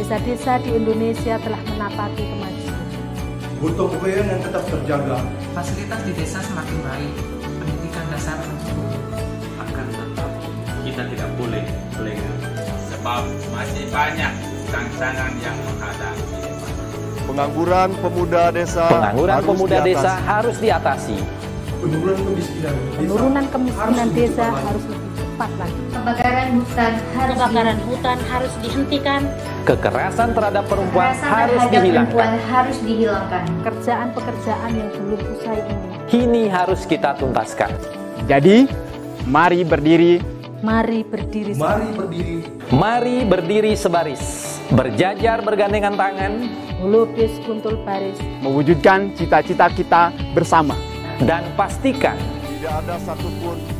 Desa-desa di Indonesia telah menapati kemajuan. Butuh kebayaan yang tetap terjaga. Fasilitas di desa semakin baik, pendidikan dasar. Akan tetap kita tidak boleh lengah. Sebab masih banyak tantangan yang menghadapi. Pengangguran pemuda desa Pengangguran harus pemuda diatasi. desa harus diatasi. Penurunan kemiskinan desa. Penurunan kemiskinan harus desa harus lebih cepat lagi. Kebakaran hutan harus Kebakaran hutan harus dihentikan. Kekerasan terhadap perempuan Kekerasan harus terhadap dihilangkan. perempuan harus dihilangkan. Pekerjaan-pekerjaan yang belum usai ini. Kini harus kita tuntaskan. Jadi, mari berdiri, Mari berdiri. Mari berdiri. Mari berdiri sebaris, berjajar bergandengan tangan, melukis kuntul baris, mewujudkan cita-cita kita bersama. dan pastikan Tidak ada satupun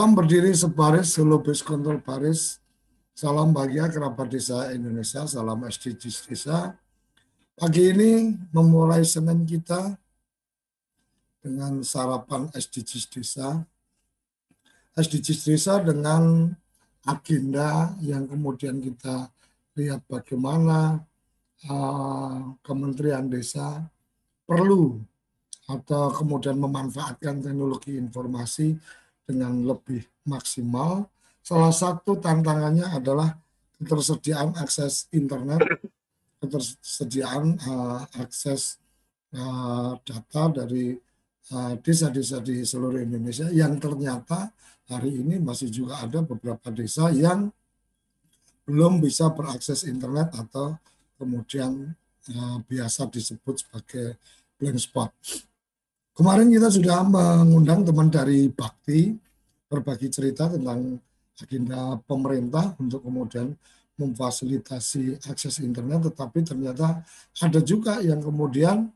Salam berdiri sebaris, Solo Base Control Paris. Salam bahagia kerabat desa Indonesia, salam SDGs desa. Pagi ini memulai Senin kita dengan sarapan SDGs desa. SDGs desa dengan agenda yang kemudian kita lihat bagaimana uh, Kementerian Desa perlu atau kemudian memanfaatkan teknologi informasi dengan lebih maksimal. Salah satu tantangannya adalah ketersediaan akses internet, ketersediaan uh, akses uh, data dari desa-desa uh, di seluruh Indonesia yang ternyata hari ini masih juga ada beberapa desa yang belum bisa berakses internet atau kemudian uh, biasa disebut sebagai blank spot. Kemarin kita sudah mengundang teman dari Bakti berbagi cerita tentang agenda pemerintah untuk kemudian memfasilitasi akses internet, tetapi ternyata ada juga yang kemudian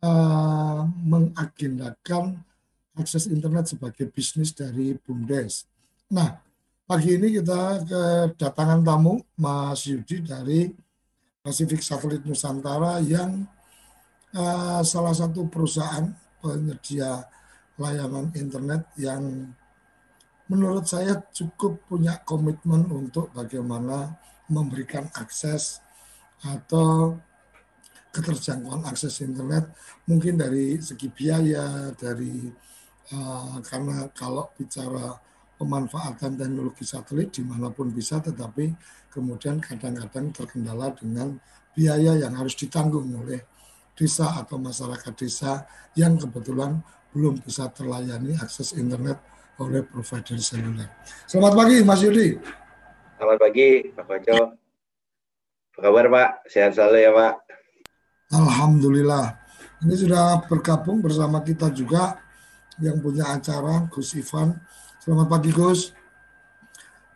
uh, mengagendakan akses internet sebagai bisnis dari BUMDes. Nah, pagi ini kita kedatangan tamu Mas Yudi dari Pacific Satellite Nusantara yang uh, salah satu perusahaan penyedia layanan internet yang menurut saya cukup punya komitmen untuk bagaimana memberikan akses atau keterjangkauan akses internet. Mungkin dari segi biaya dari uh, karena kalau bicara pemanfaatan teknologi satelit di mana pun bisa tetapi kemudian kadang-kadang terkendala dengan biaya yang harus ditanggung oleh desa atau masyarakat desa yang kebetulan belum bisa terlayani akses internet oleh provider seluler. Selamat pagi Mas Yudi. Selamat pagi Pak Koco. Apa kabar Pak? Sehat selalu ya Pak. Alhamdulillah. Ini sudah bergabung bersama kita juga yang punya acara Gus Ivan. Selamat pagi Gus.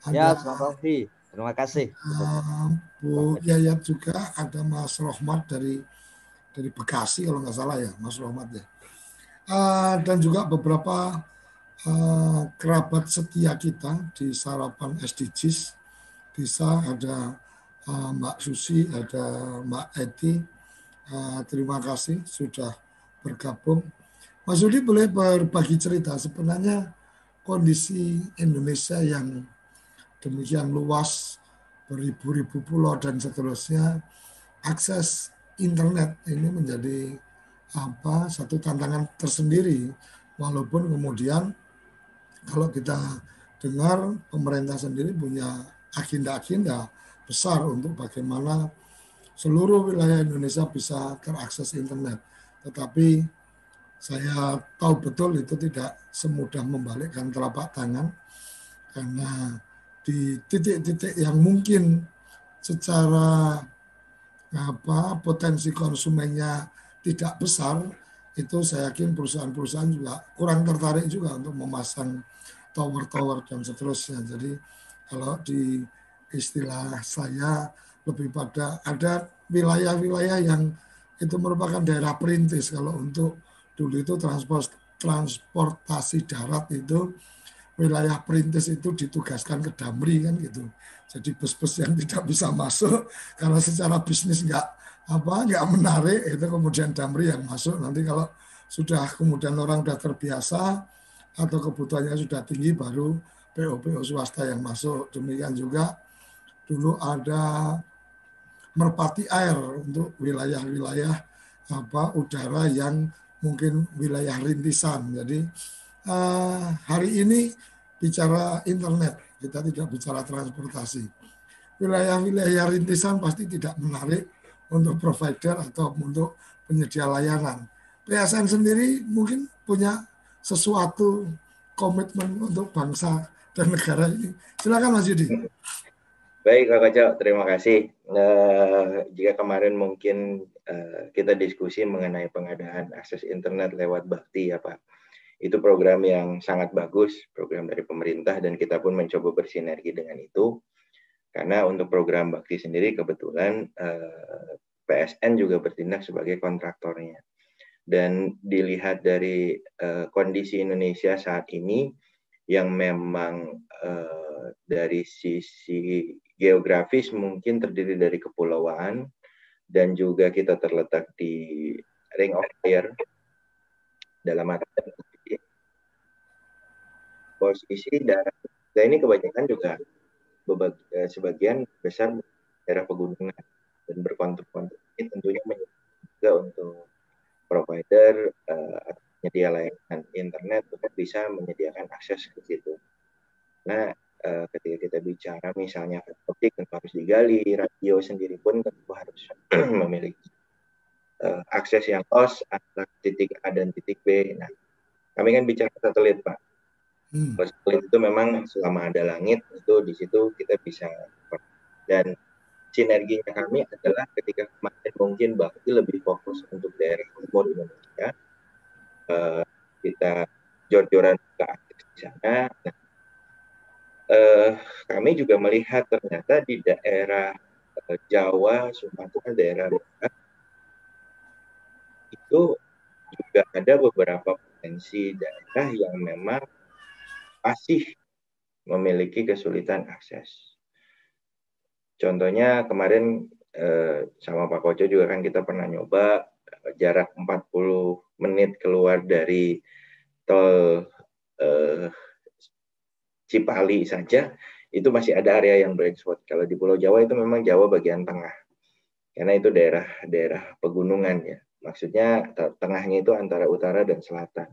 Ada, ya, selamat pagi. Terima kasih. Uh, Bu Yayat juga ada Mas Rohmat dari dari Bekasi kalau nggak salah ya Mas Rohmat ya. Uh, dan juga beberapa uh, kerabat setia kita di sarapan SDGs bisa ada uh, Mbak Susi, ada Mbak Eti. Terima kasih sudah bergabung. Mas Yudi boleh berbagi cerita sebenarnya kondisi Indonesia yang demikian luas beribu-ribu pulau dan seterusnya akses internet ini menjadi apa satu tantangan tersendiri walaupun kemudian kalau kita dengar pemerintah sendiri punya agenda-agenda besar untuk bagaimana seluruh wilayah Indonesia bisa terakses internet. Tetapi saya tahu betul itu tidak semudah membalikkan telapak tangan karena di titik-titik yang mungkin secara apa potensi konsumennya tidak besar itu saya yakin perusahaan-perusahaan juga kurang tertarik juga untuk memasang tower-tower dan seterusnya. Jadi kalau di istilah saya lebih pada ada wilayah-wilayah yang itu merupakan daerah perintis kalau untuk dulu itu transport transportasi darat itu wilayah perintis itu ditugaskan ke Damri kan gitu. Jadi bus-bus yang tidak bisa masuk karena secara bisnis nggak apa nggak menarik itu kemudian Damri yang masuk nanti kalau sudah kemudian orang sudah terbiasa atau kebutuhannya sudah tinggi baru PO-PO swasta yang masuk. Demikian juga dulu ada merpati air untuk wilayah-wilayah apa udara yang mungkin wilayah rintisan. Jadi uh, hari ini bicara internet, kita tidak bicara transportasi. Wilayah-wilayah rintisan pasti tidak menarik untuk provider atau untuk penyedia layanan. PSN sendiri mungkin punya sesuatu komitmen untuk bangsa dan negara ini. Silakan Mas Yudi. Baik Kak Koco, terima kasih. Uh, jika kemarin mungkin uh, kita diskusi mengenai pengadaan akses internet lewat Bakti ya Pak. Itu program yang sangat bagus, program dari pemerintah dan kita pun mencoba bersinergi dengan itu. Karena untuk program Bakti sendiri kebetulan eh, PSN juga bertindak sebagai kontraktornya. Dan dilihat dari uh, kondisi Indonesia saat ini yang memang uh, dari sisi geografis mungkin terdiri dari kepulauan dan juga kita terletak di ring of fire dalam arti posisi daerah kita ini kebanyakan juga eh, sebagian besar daerah pegunungan dan berkontur-kontur ini tentunya juga untuk provider uh, layanan internet untuk bisa menyediakan akses ke situ. Nah, uh, ketika kita bicara misalnya optik tentu harus digali, radio sendiri pun tentu harus memiliki uh, akses yang los antara titik A dan titik B. Nah, kami kan bicara satelit, Pak. Hmm. Itu memang selama ada langit itu di situ kita bisa dan sinerginya kami adalah ketika kemarin mungkin Bakti lebih fokus untuk daerah timur Indonesia, uh, kita jor-joran ke akses di sana. Nah, eh, kami juga melihat ternyata di daerah eh, Jawa, Sumatera, daerah Barat itu juga ada beberapa potensi daerah yang memang masih memiliki kesulitan akses. Contohnya kemarin eh, sama Pak Koco juga kan kita pernah nyoba eh, jarak 40 menit keluar dari tol eh, Cipali saja itu masih ada area yang black spot. Kalau di Pulau Jawa itu memang Jawa bagian tengah. Karena itu daerah daerah pegunungan ya. Maksudnya tengahnya itu antara utara dan selatan.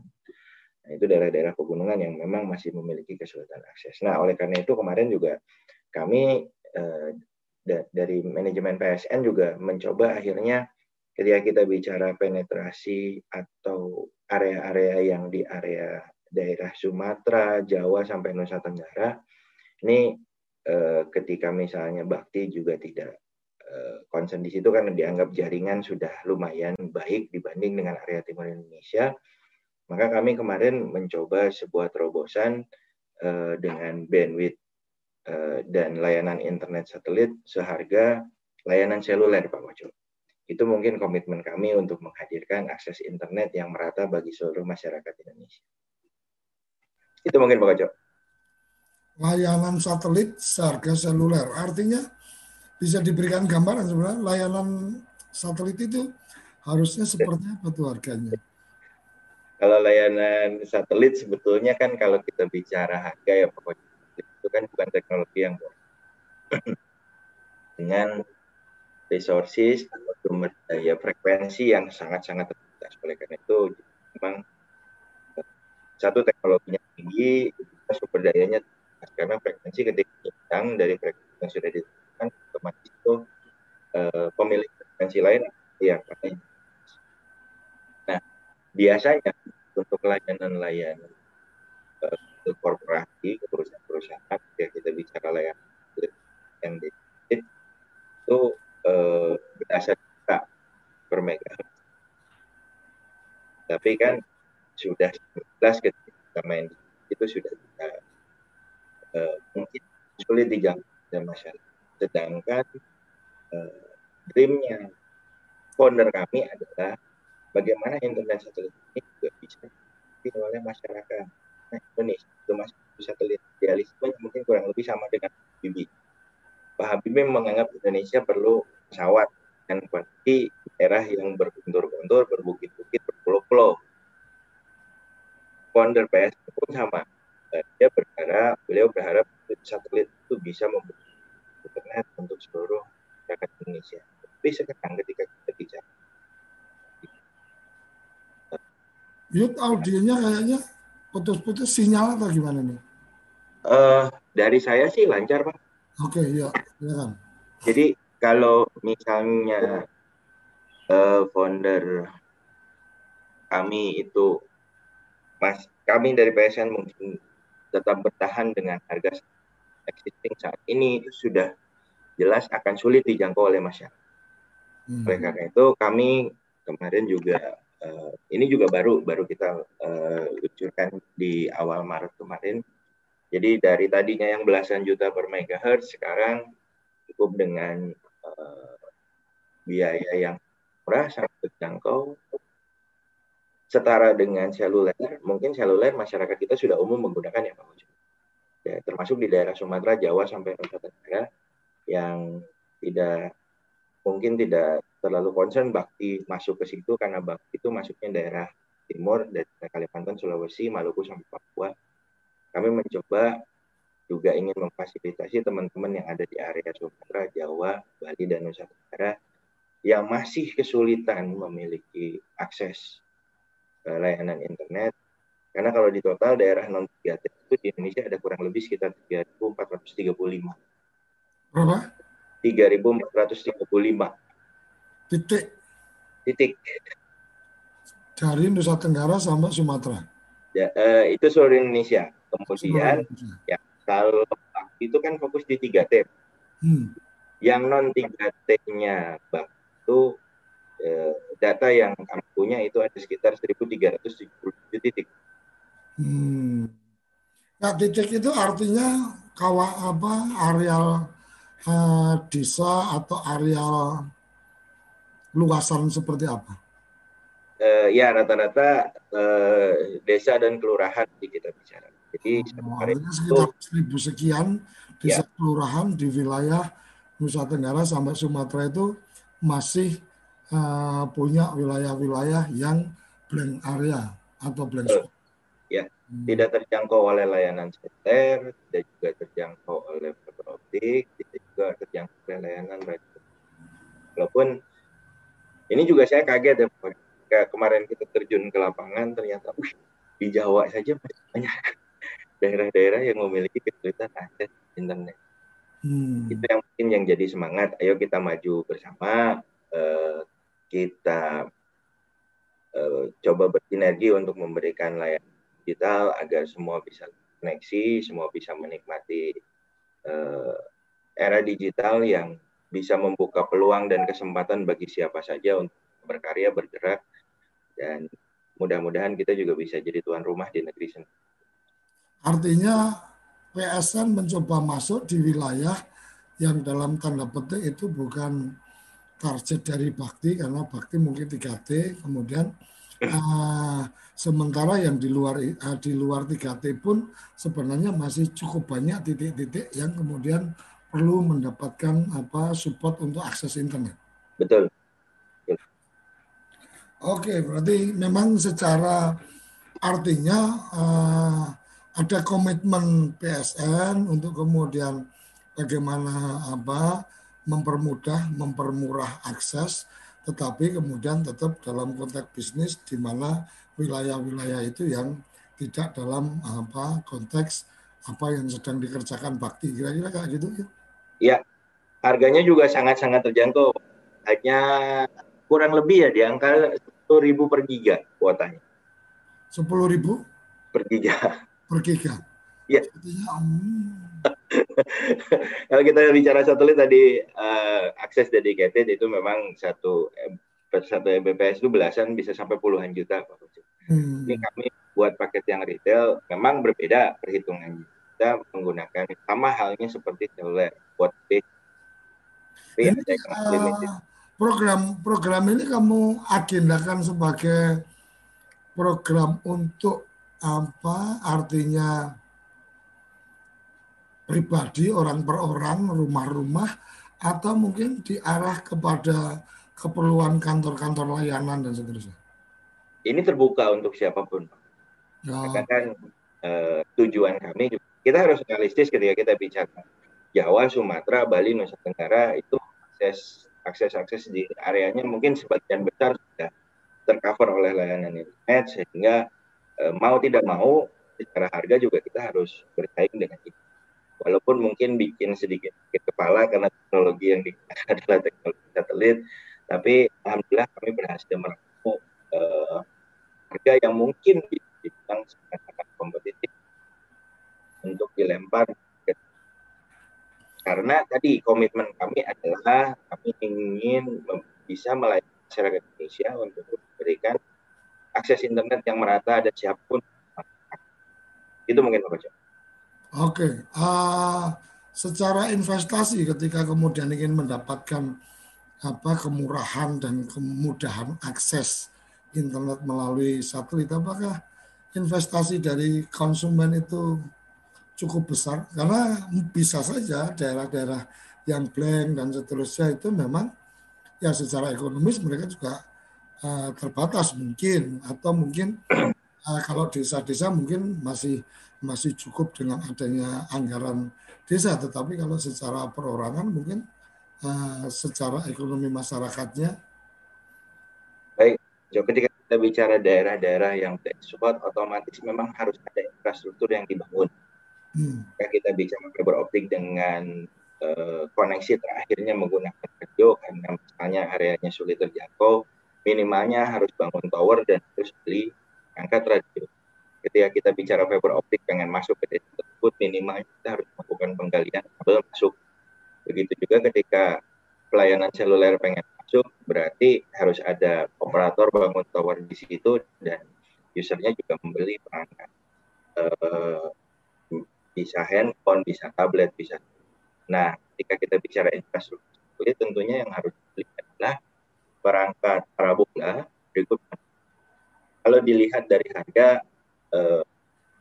Nah, itu daerah-daerah pegunungan yang memang masih memiliki kesulitan akses. Nah, oleh karena itu kemarin juga kami eh, dari manajemen PSN juga mencoba akhirnya ketika kita bicara penetrasi atau area-area yang di area daerah Sumatera, Jawa sampai Nusa Tenggara ini eh, ketika misalnya Bakti juga tidak eh, concern di situ karena dianggap jaringan sudah lumayan baik dibanding dengan area timur Indonesia, maka kami kemarin mencoba sebuah terobosan eh, dengan bandwidth eh, dan layanan internet satelit seharga layanan seluler Pak Mojo. Itu mungkin komitmen kami untuk menghadirkan akses internet yang merata bagi seluruh masyarakat Indonesia. Itu mungkin Pak Ojo. Layanan satelit seharga seluler. Artinya bisa diberikan gambaran sebenarnya layanan satelit itu harusnya seperti apa tuh harganya? Kalau layanan satelit sebetulnya kan kalau kita bicara harga ya pokoknya itu kan bukan teknologi yang dengan resources atau sumber daya frekuensi yang sangat-sangat terbatas. Oleh karena itu memang satu teknologinya tinggi, sumber dayanya karena frekuensi ketika hilang dari frekuensi yang sudah ditentukan otomatis itu uh, pemilik frekuensi lain ya nah biasanya untuk layanan-layanan uh, korporasi ke perusahaan-perusahaan ya kita bicara layanan yang itu uh, berasal per megahertz tapi kan sudah jelas ketika kita main itu sudah kita uh, mungkin sulit dijangkau oleh masyarakat. Sedangkan uh, dreamnya founder kami adalah bagaimana internet satelit ini juga bisa diikuti oleh masyarakat nah, Indonesia. Masih satelit idealisme mungkin kurang lebih sama dengan Habibie. Pak Habibie menganggap Indonesia perlu pesawat dan kuantiti daerah yang berbentur-bentur, berbukit-bukit, berpulau-pulau founder PS pun sama. Dia berharap, beliau berharap satelit itu bisa membuat internet untuk seluruh masyarakat Indonesia. Tapi sekarang ketika kita bicara Yud audionya kayaknya putus-putus sinyal atau gimana nih? Uh, dari saya sih lancar pak. Oke, okay, ya, silakan. Jadi kalau misalnya uh, founder kami itu Mas, kami dari PSN mungkin tetap bertahan dengan harga existing saat ini itu sudah jelas akan sulit dijangkau oleh masyarakat. Hmm. Oleh karena itu kami kemarin juga uh, ini juga baru baru kita uh, luncurkan di awal Maret kemarin. Jadi dari tadinya yang belasan juta per megahertz sekarang cukup dengan uh, biaya yang murah sangat terjangkau setara dengan seluler, mungkin seluler masyarakat kita sudah umum menggunakan ya Pak. Ya, termasuk di daerah Sumatera, Jawa sampai Nusa Tenggara yang tidak mungkin tidak terlalu concern bakti masuk ke situ karena bakti itu masuknya daerah timur dari Kalimantan, Sulawesi, Maluku sampai Papua. Kami mencoba juga ingin memfasilitasi teman-teman yang ada di area Sumatera, Jawa, Bali, dan Nusa Tenggara yang masih kesulitan memiliki akses layanan internet. Karena kalau di total daerah non 3T itu di Indonesia ada kurang lebih sekitar 3.435. Berapa? 3.435. Titik. Titik. Dari Nusa Tenggara sampai Sumatera. Ya, eh, itu seluruh Indonesia. Kemudian ya kalau itu kan fokus di 3T. Hmm. Yang non 3T-nya itu eh, data yang kami punya itu ada sekitar 1.377 titik. Hmm. Nah, titik itu artinya kawa apa areal eh, desa atau areal luasan seperti apa? Uh, ya rata-rata uh, desa dan kelurahan di kita bicara. Jadi oh, sekitar seribu sekian desa ya. kelurahan di wilayah Nusa Tenggara sampai Sumatera itu masih uh, punya wilayah-wilayah yang blank area atau blank spot. Ya, hmm. tidak terjangkau oleh layanan seluler, tidak juga terjangkau oleh fiber optik, tidak juga terjangkau oleh layanan radio. Walaupun ini juga saya kaget ya, Ketika kemarin kita terjun ke lapangan ternyata, uh, di Jawa saja masih banyak daerah-daerah yang memiliki kesulitan akses internet. Hmm. Itu yang mungkin yang jadi semangat. Ayo kita maju bersama. Eh, kita uh, coba bersinergi untuk memberikan layanan digital agar semua bisa koneksi, semua bisa menikmati uh, era digital yang bisa membuka peluang dan kesempatan bagi siapa saja untuk berkarya, bergerak, dan mudah-mudahan kita juga bisa jadi tuan rumah di negeri sendiri. Artinya PSN mencoba masuk di wilayah yang dalam tanda petik itu bukan target dari bakti karena bakti mungkin 3T kemudian uh, sementara yang di luar uh, di luar 3T pun sebenarnya masih cukup banyak titik-titik yang kemudian perlu mendapatkan apa support untuk akses internet. Betul. Oke, berarti memang secara artinya uh, ada komitmen PSN untuk kemudian bagaimana apa mempermudah, mempermurah akses, tetapi kemudian tetap dalam konteks bisnis di mana wilayah-wilayah itu yang tidak dalam apa konteks apa yang sedang dikerjakan bakti kira-kira kayak gitu ya? Ya, harganya juga sangat-sangat terjangkau. Hanya kurang lebih ya di angka 10.000 per giga kuotanya. 10.000 per giga. Per giga. Iya. Hmm. Kalau kita bicara satelit tadi uh, akses dedicated itu memang satu satu Mbps itu belasan bisa sampai puluhan juta Pak Hmm. Ini kami buat paket yang retail memang berbeda perhitungannya. Kita menggunakan sama halnya seperti seluler buat ini, uh, program program ini kamu agendakan sebagai program untuk apa? Artinya pribadi orang per orang rumah-rumah atau mungkin diarah kepada keperluan kantor-kantor layanan dan seterusnya? Ini terbuka untuk siapa pun oh. kan uh, tujuan kami juga, kita harus realistis ketika kita bicara Jawa Sumatera Bali Nusa Tenggara itu akses akses akses di areanya mungkin sebagian besar sudah tercover oleh layanan internet sehingga e, mau tidak mau secara harga juga kita harus bersaing dengan itu. Walaupun mungkin bikin sedikit sakit kepala karena teknologi yang digunakan adalah teknologi satelit, tapi alhamdulillah kami berhasil meramu e, harga yang mungkin dibilang sangat dilempar karena tadi komitmen kami adalah kami ingin bisa melayani masyarakat Indonesia untuk memberikan akses internet yang merata dan siapa pun. Itu mungkin Pak Oke, okay. uh, secara investasi ketika kemudian ingin mendapatkan apa kemurahan dan kemudahan akses internet melalui satelit, apakah investasi dari konsumen itu cukup besar? Karena bisa saja daerah-daerah yang blank dan seterusnya itu memang ya secara ekonomis mereka juga uh, terbatas mungkin. Atau mungkin uh, kalau desa-desa mungkin masih masih cukup dengan adanya anggaran desa. Tetapi kalau secara perorangan mungkin uh, secara ekonomi masyarakatnya. Baik jadi ketika kita bicara daerah-daerah yang support otomatis memang harus ada infrastruktur yang dibangun hmm. kita bicara fiber optik dengan Eh, koneksi terakhirnya menggunakan radio karena misalnya areanya sulit terjangkau, minimalnya harus bangun tower dan harus beli angkat radio. Ketika kita bicara fiber optik pengen masuk ke desa tersebut, minimalnya kita harus melakukan penggalian kabel masuk. Begitu juga ketika pelayanan seluler pengen masuk, berarti harus ada operator bangun tower di situ dan usernya juga membeli perangkat. Uh, bisa handphone, bisa tablet, bisa Nah, ketika kita bicara infrastruktur, tentunya yang harus dibeli adalah perangkat parabola berikutnya. Kalau dilihat dari harga eh,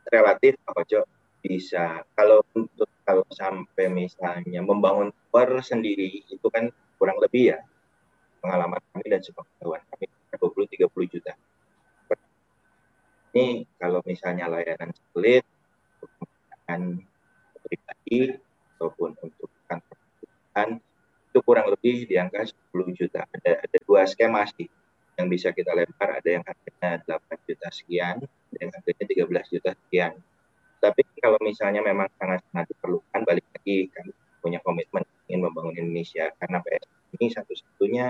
relatif Pak Ojo bisa kalau untuk kalau sampai misalnya membangun tower sendiri itu kan kurang lebih ya pengalaman kami dan sepengetahuan kami 20-30 juta. Ini kalau misalnya layanan satelit dengan pribadi ataupun untuk kantor itu kurang lebih di angka 10 juta. Ada, ada dua skema sih yang bisa kita lempar. Ada yang harganya 8 juta sekian, ada yang harganya 13 juta sekian. Tapi kalau misalnya memang sangat-sangat diperlukan, balik lagi kami punya komitmen ingin membangun Indonesia karena PS ini satu-satunya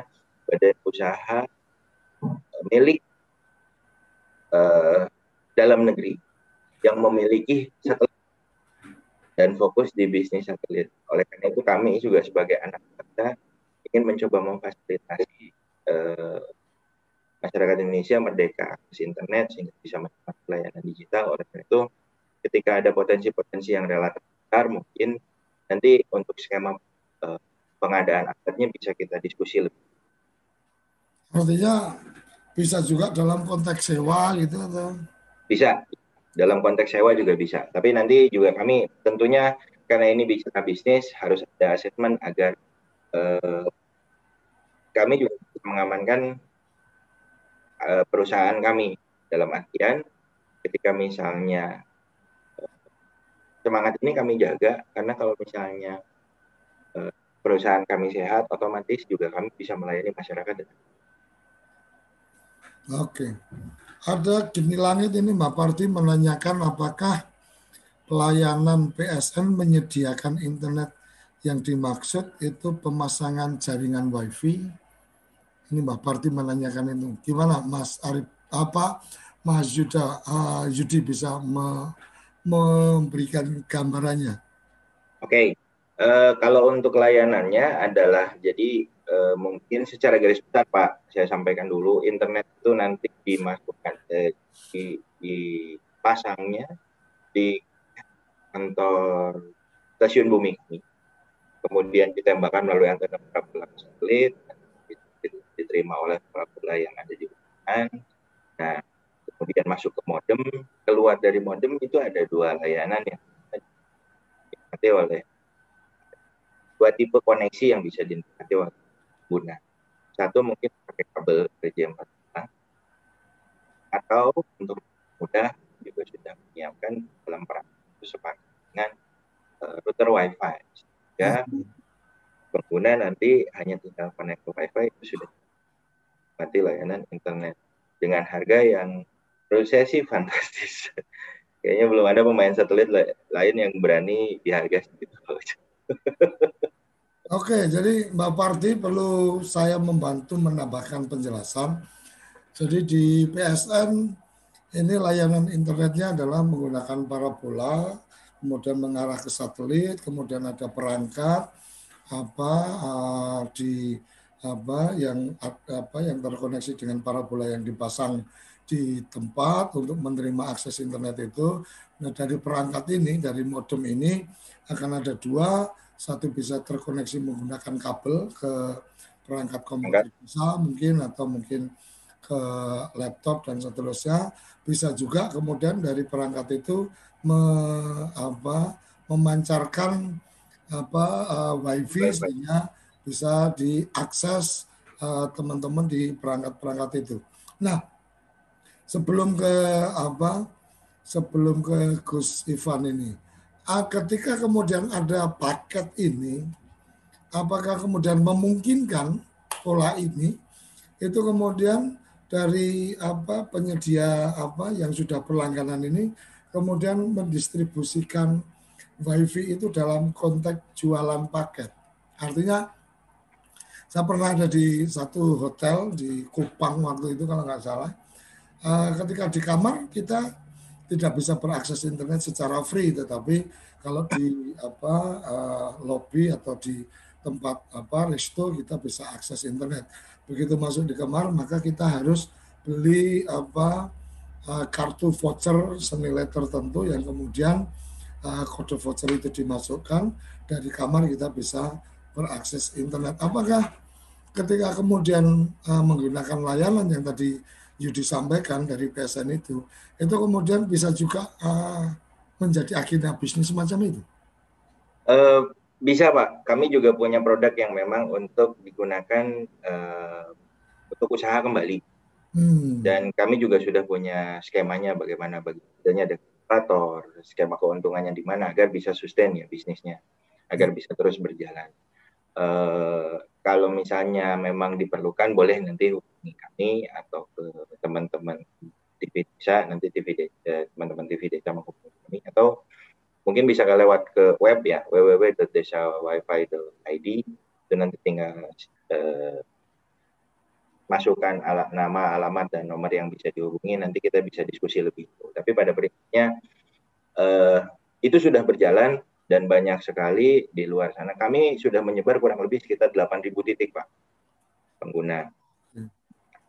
badan usaha eh, milik uh, dalam negeri yang memiliki satelit dan fokus di bisnis satelit. Oleh karena itu kami juga sebagai anak bangsa ingin mencoba memfasilitasi eh, masyarakat Indonesia merdeka akses internet sehingga bisa mendapatkan pelayanan digital. Oleh karena itu ketika ada potensi-potensi yang relatif besar mungkin nanti untuk skema eh, pengadaan asetnya bisa kita diskusi lebih. Artinya bisa juga dalam konteks sewa gitu atau? Bisa, dalam konteks sewa juga bisa. Tapi nanti juga kami tentunya karena ini bicara bisnis harus ada asesmen agar eh, kami juga mengamankan eh, perusahaan kami dalam artian ketika misalnya eh, semangat ini kami jaga karena kalau misalnya eh, perusahaan kami sehat otomatis juga kami bisa melayani masyarakat. Oke. Ada gini langit ini Mbak Parti menanyakan apakah pelayanan PSN menyediakan internet yang dimaksud itu pemasangan jaringan WiFi. Ini Mbak Parti menanyakan itu. Gimana Mas Arif apa Mas Yuda uh, Yudi bisa me, memberikan gambarannya? Oke, okay. uh, kalau untuk layanannya adalah jadi uh, mungkin secara garis besar Pak saya sampaikan dulu internet itu nanti dimasukkan di, dipasangnya di kantor stasiun bumi kemudian ditembakkan melalui antena parabola satelit diterima oleh parabola yang ada di ruangan. Nah, kemudian masuk ke modem, keluar dari modem itu ada dua layanan yang dinikmati oleh dua tipe koneksi yang bisa dinikmati oleh pengguna. Satu mungkin pakai kabel RJ4 atau untuk mudah juga sudah menyiapkan dalam perangkat sepakat dengan uh, router WiFi sehingga pengguna nanti hanya tinggal connect ke WiFi itu sudah mati layanan internet dengan harga yang menurut saya sih fantastis. Kayaknya belum ada pemain satelit lain yang berani di harga segitu. Oke, jadi Mbak Parti perlu saya membantu menambahkan penjelasan. Jadi di PSN ini layanan internetnya adalah menggunakan parabola kemudian mengarah ke satelit, kemudian ada perangkat apa uh, di apa yang apa yang terkoneksi dengan parabola yang dipasang di tempat untuk menerima akses internet itu. Nah dari perangkat ini, dari modem ini akan ada dua, satu bisa terkoneksi menggunakan kabel ke perangkat komputer bisa mungkin atau mungkin ke laptop dan seterusnya. Bisa juga kemudian dari perangkat itu me, apa, memancarkan apa uh, wifi sehingga bisa diakses uh, teman-teman di perangkat-perangkat itu. Nah, sebelum ke apa? Sebelum ke Gus Ivan ini, uh, ketika kemudian ada paket ini, apakah kemudian memungkinkan pola ini itu kemudian dari apa penyedia apa yang sudah berlangganan ini kemudian mendistribusikan wifi itu dalam konteks jualan paket. Artinya saya pernah ada di satu hotel di Kupang waktu itu kalau nggak salah. Eh, ketika di kamar kita tidak bisa berakses internet secara free, tetapi kalau di apa uh, lobby atau di tempat apa resto kita bisa akses internet. Begitu masuk di kamar maka kita harus beli apa uh, kartu voucher senilai tertentu yang kemudian uh, kode voucher itu dimasukkan dari kamar kita bisa berakses internet. Apakah ketika kemudian uh, menggunakan layanan yang tadi Yudi sampaikan dari PSN itu, itu kemudian bisa juga menjadi agenda bisnis semacam itu? Bisa Pak, kami juga punya produk yang memang untuk digunakan uh, untuk usaha kembali Hmm. Dan kami juga sudah punya skemanya bagaimana bagiannya ada operator, skema keuntungannya di mana agar bisa sustain ya bisnisnya, agar bisa terus berjalan. Uh, kalau misalnya memang diperlukan boleh nanti hubungi kami atau ke teman-teman TV Desa nanti TV eh, teman-teman TV Desa menghubungi kami atau mungkin bisa lewat ke web ya www.desawifi.id itu nanti tinggal uh, masukkan ala, nama, alamat dan nomor yang bisa dihubungi nanti kita bisa diskusi lebih. Tapi pada berikutnya eh, itu sudah berjalan dan banyak sekali di luar sana. Kami sudah menyebar kurang lebih sekitar 8.000 titik, Pak, pengguna hmm.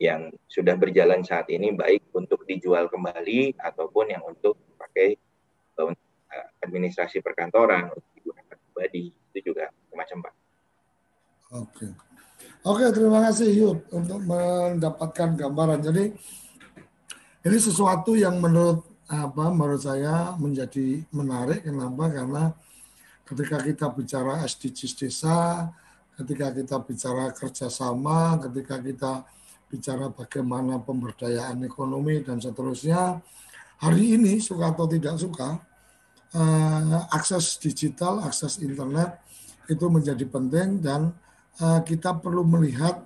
yang sudah berjalan saat ini baik untuk dijual kembali ataupun yang untuk pakai uh, administrasi perkantoran untuk digunakan pribadi itu juga macam Pak. Oke. Oke, terima kasih Yud untuk mendapatkan gambaran. Jadi ini sesuatu yang menurut apa menurut saya menjadi menarik. Kenapa? Karena ketika kita bicara SDGs desa, ketika kita bicara kerjasama, ketika kita bicara bagaimana pemberdayaan ekonomi dan seterusnya, hari ini suka atau tidak suka, eh, akses digital, akses internet itu menjadi penting dan Eh, kita perlu melihat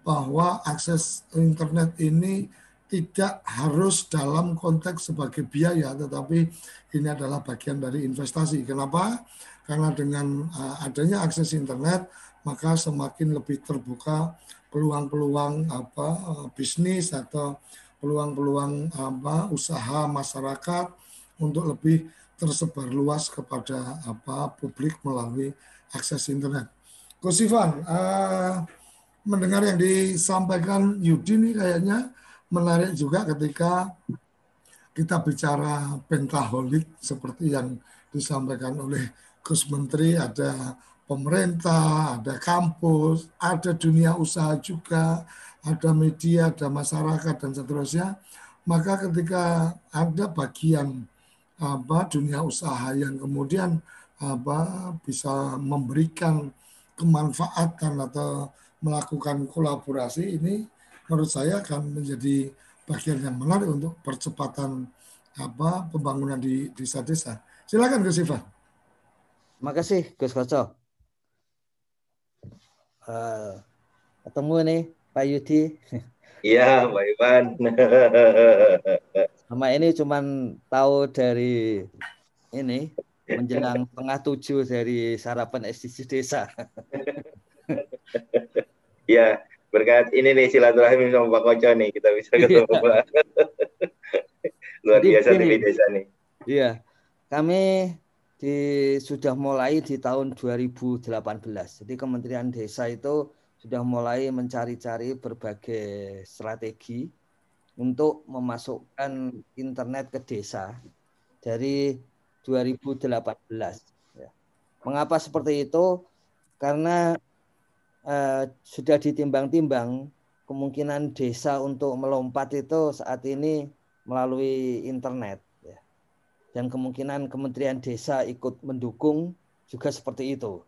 bahwa akses internet ini tidak harus dalam konteks sebagai biaya, tetapi ini adalah bagian dari investasi. Kenapa? Karena dengan uh, adanya akses internet, maka semakin lebih terbuka peluang-peluang apa uh, bisnis atau peluang-peluang apa usaha masyarakat untuk lebih tersebar luas kepada apa publik melalui akses internet. Gus Ivan, uh, mendengar yang disampaikan Yudi ini kayaknya menarik juga ketika kita bicara pentaholik seperti yang disampaikan oleh Gus Menteri ada pemerintah, ada kampus, ada dunia usaha juga, ada media, ada masyarakat dan seterusnya. Maka ketika ada bagian apa dunia usaha yang kemudian apa bisa memberikan kemanfaatan atau melakukan kolaborasi ini menurut saya akan menjadi bagian yang menarik untuk percepatan apa pembangunan di desa-desa. Silakan Gus Ivan. Terima kasih Gus Koco. Uh, ketemu nih Pak Yudi. Iya, Pak Ivan. Sama ini cuman tahu dari ini menjelang tengah tujuh dari sarapan SDG desa. ya, berkat ini nih silaturahmi sama Pak Koco nih kita bisa ketemu Pak. Luar biasa di desa nih. Iya, kami di sudah mulai di tahun 2018. Jadi Kementerian Desa itu sudah mulai mencari-cari berbagai strategi untuk memasukkan internet ke desa dari 2018. Ya. Mengapa seperti itu? Karena eh, sudah ditimbang-timbang kemungkinan desa untuk melompat itu saat ini melalui internet dan kemungkinan Kementerian Desa ikut mendukung juga seperti itu.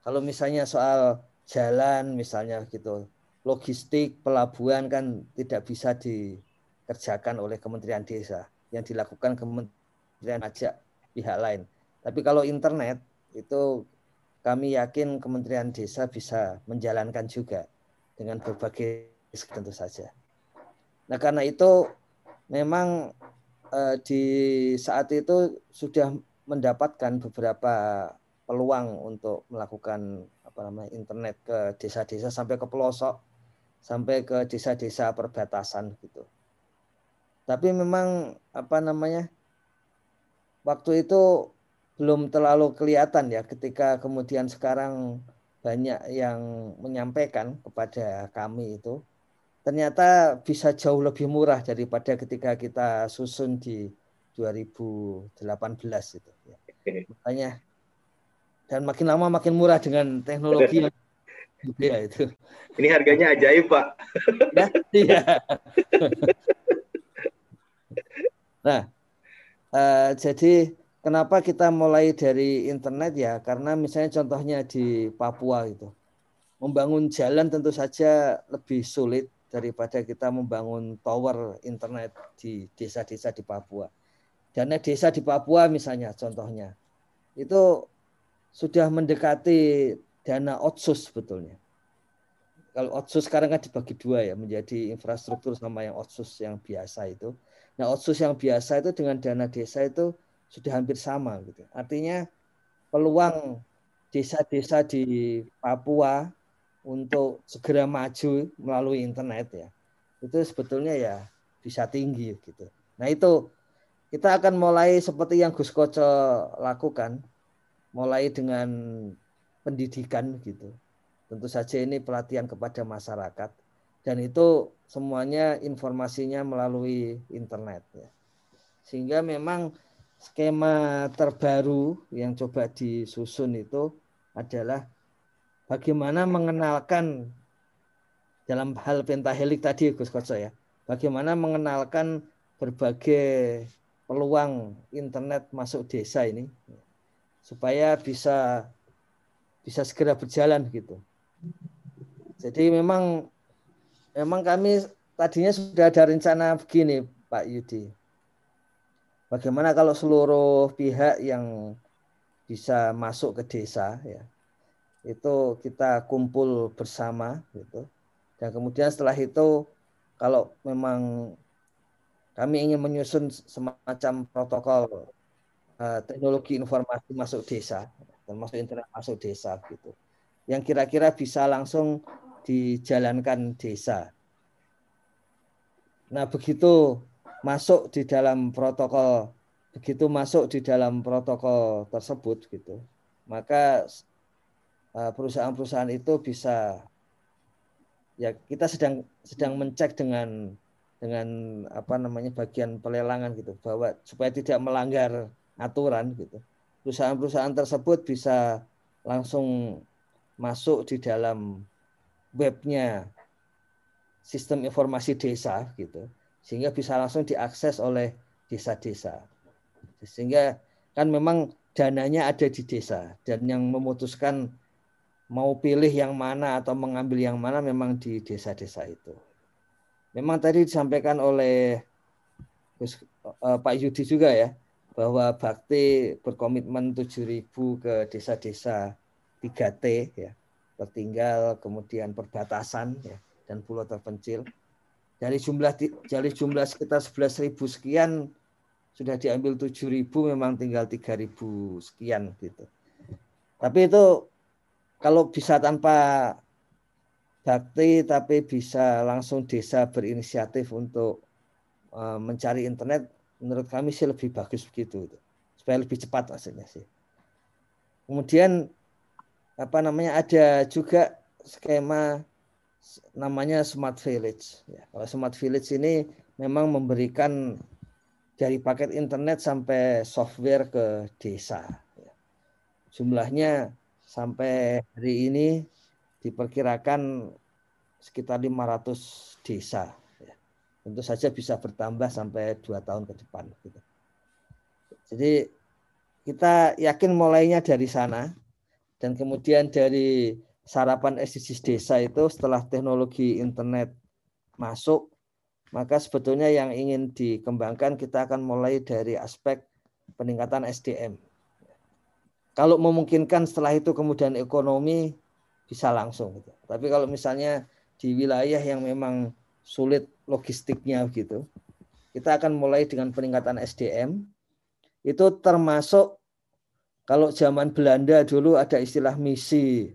Kalau misalnya soal jalan misalnya gitu, logistik pelabuhan kan tidak bisa dikerjakan oleh Kementerian Desa, yang dilakukan Kementerian Pajak pihak lain. Tapi kalau internet itu kami yakin Kementerian Desa bisa menjalankan juga dengan berbagai tentu saja. Nah karena itu memang Eh, di saat itu sudah mendapatkan beberapa peluang untuk melakukan apa namanya internet ke desa-desa sampai ke pelosok sampai ke desa-desa perbatasan gitu. Tapi memang apa namanya waktu itu belum terlalu kelihatan ya ketika kemudian sekarang banyak yang menyampaikan kepada kami itu ternyata bisa jauh lebih murah daripada ketika kita susun di 2018 itu. Ya. Makanya dan makin lama makin murah dengan teknologi yang ya itu. Ini harganya ajaib pak. Ya, iya. nah, uh, jadi kenapa kita mulai dari internet ya? Karena misalnya contohnya di Papua itu, membangun jalan tentu saja lebih sulit daripada kita membangun tower internet di desa-desa di Papua. Dana desa di Papua misalnya contohnya itu sudah mendekati dana otsus sebetulnya. Kalau otsus sekarang kan dibagi dua ya menjadi infrastruktur sama yang otsus yang biasa itu. Nah otsus yang biasa itu dengan dana desa itu sudah hampir sama gitu. Artinya peluang desa-desa di Papua untuk segera maju melalui internet ya itu sebetulnya ya bisa tinggi gitu. Nah itu kita akan mulai seperti yang Gus Koco lakukan, mulai dengan pendidikan gitu. Tentu saja ini pelatihan kepada masyarakat dan itu semuanya informasinya melalui internet ya. Sehingga memang skema terbaru yang coba disusun itu adalah bagaimana mengenalkan dalam hal pentahelik tadi Gus Koco ya. Bagaimana mengenalkan berbagai peluang internet masuk desa ini supaya bisa bisa segera berjalan gitu. Jadi memang memang kami tadinya sudah ada rencana begini Pak Yudi. Bagaimana kalau seluruh pihak yang bisa masuk ke desa ya itu kita kumpul bersama gitu dan kemudian setelah itu kalau memang kami ingin menyusun semacam protokol uh, teknologi informasi masuk desa, termasuk internet masuk desa gitu. Yang kira-kira bisa langsung dijalankan desa. Nah, begitu masuk di dalam protokol begitu masuk di dalam protokol tersebut gitu, maka uh, perusahaan-perusahaan itu bisa ya kita sedang sedang mencek dengan dengan apa namanya bagian pelelangan gitu bahwa supaya tidak melanggar aturan gitu. Perusahaan-perusahaan tersebut bisa langsung masuk di dalam webnya sistem informasi desa gitu sehingga bisa langsung diakses oleh desa-desa. Sehingga kan memang dananya ada di desa dan yang memutuskan mau pilih yang mana atau mengambil yang mana memang di desa-desa itu. Memang tadi disampaikan oleh uh, Pak Yudi juga ya bahwa Bakti berkomitmen 7.000 ke desa-desa 3T ya tertinggal kemudian perbatasan ya dan pulau terpencil. Dari jumlah dari jumlah sekitar 11.000 sekian sudah diambil 7.000 memang tinggal 3.000 sekian gitu. Tapi itu kalau bisa tanpa bakti tapi bisa langsung desa berinisiatif untuk uh, mencari internet menurut kami sih lebih bagus begitu supaya lebih cepat maksudnya sih kemudian apa namanya ada juga skema namanya smart village ya kalau smart village ini memang memberikan dari paket internet sampai software ke desa ya. jumlahnya sampai hari ini diperkirakan sekitar 500 desa. Tentu saja bisa bertambah sampai dua tahun ke depan. Gitu. Jadi kita yakin mulainya dari sana dan kemudian dari sarapan SDGs desa itu setelah teknologi internet masuk maka sebetulnya yang ingin dikembangkan kita akan mulai dari aspek peningkatan SDM. Kalau memungkinkan setelah itu kemudian ekonomi bisa langsung gitu. Tapi kalau misalnya di wilayah yang memang sulit logistiknya gitu, kita akan mulai dengan peningkatan SDM. Itu termasuk kalau zaman Belanda dulu ada istilah misi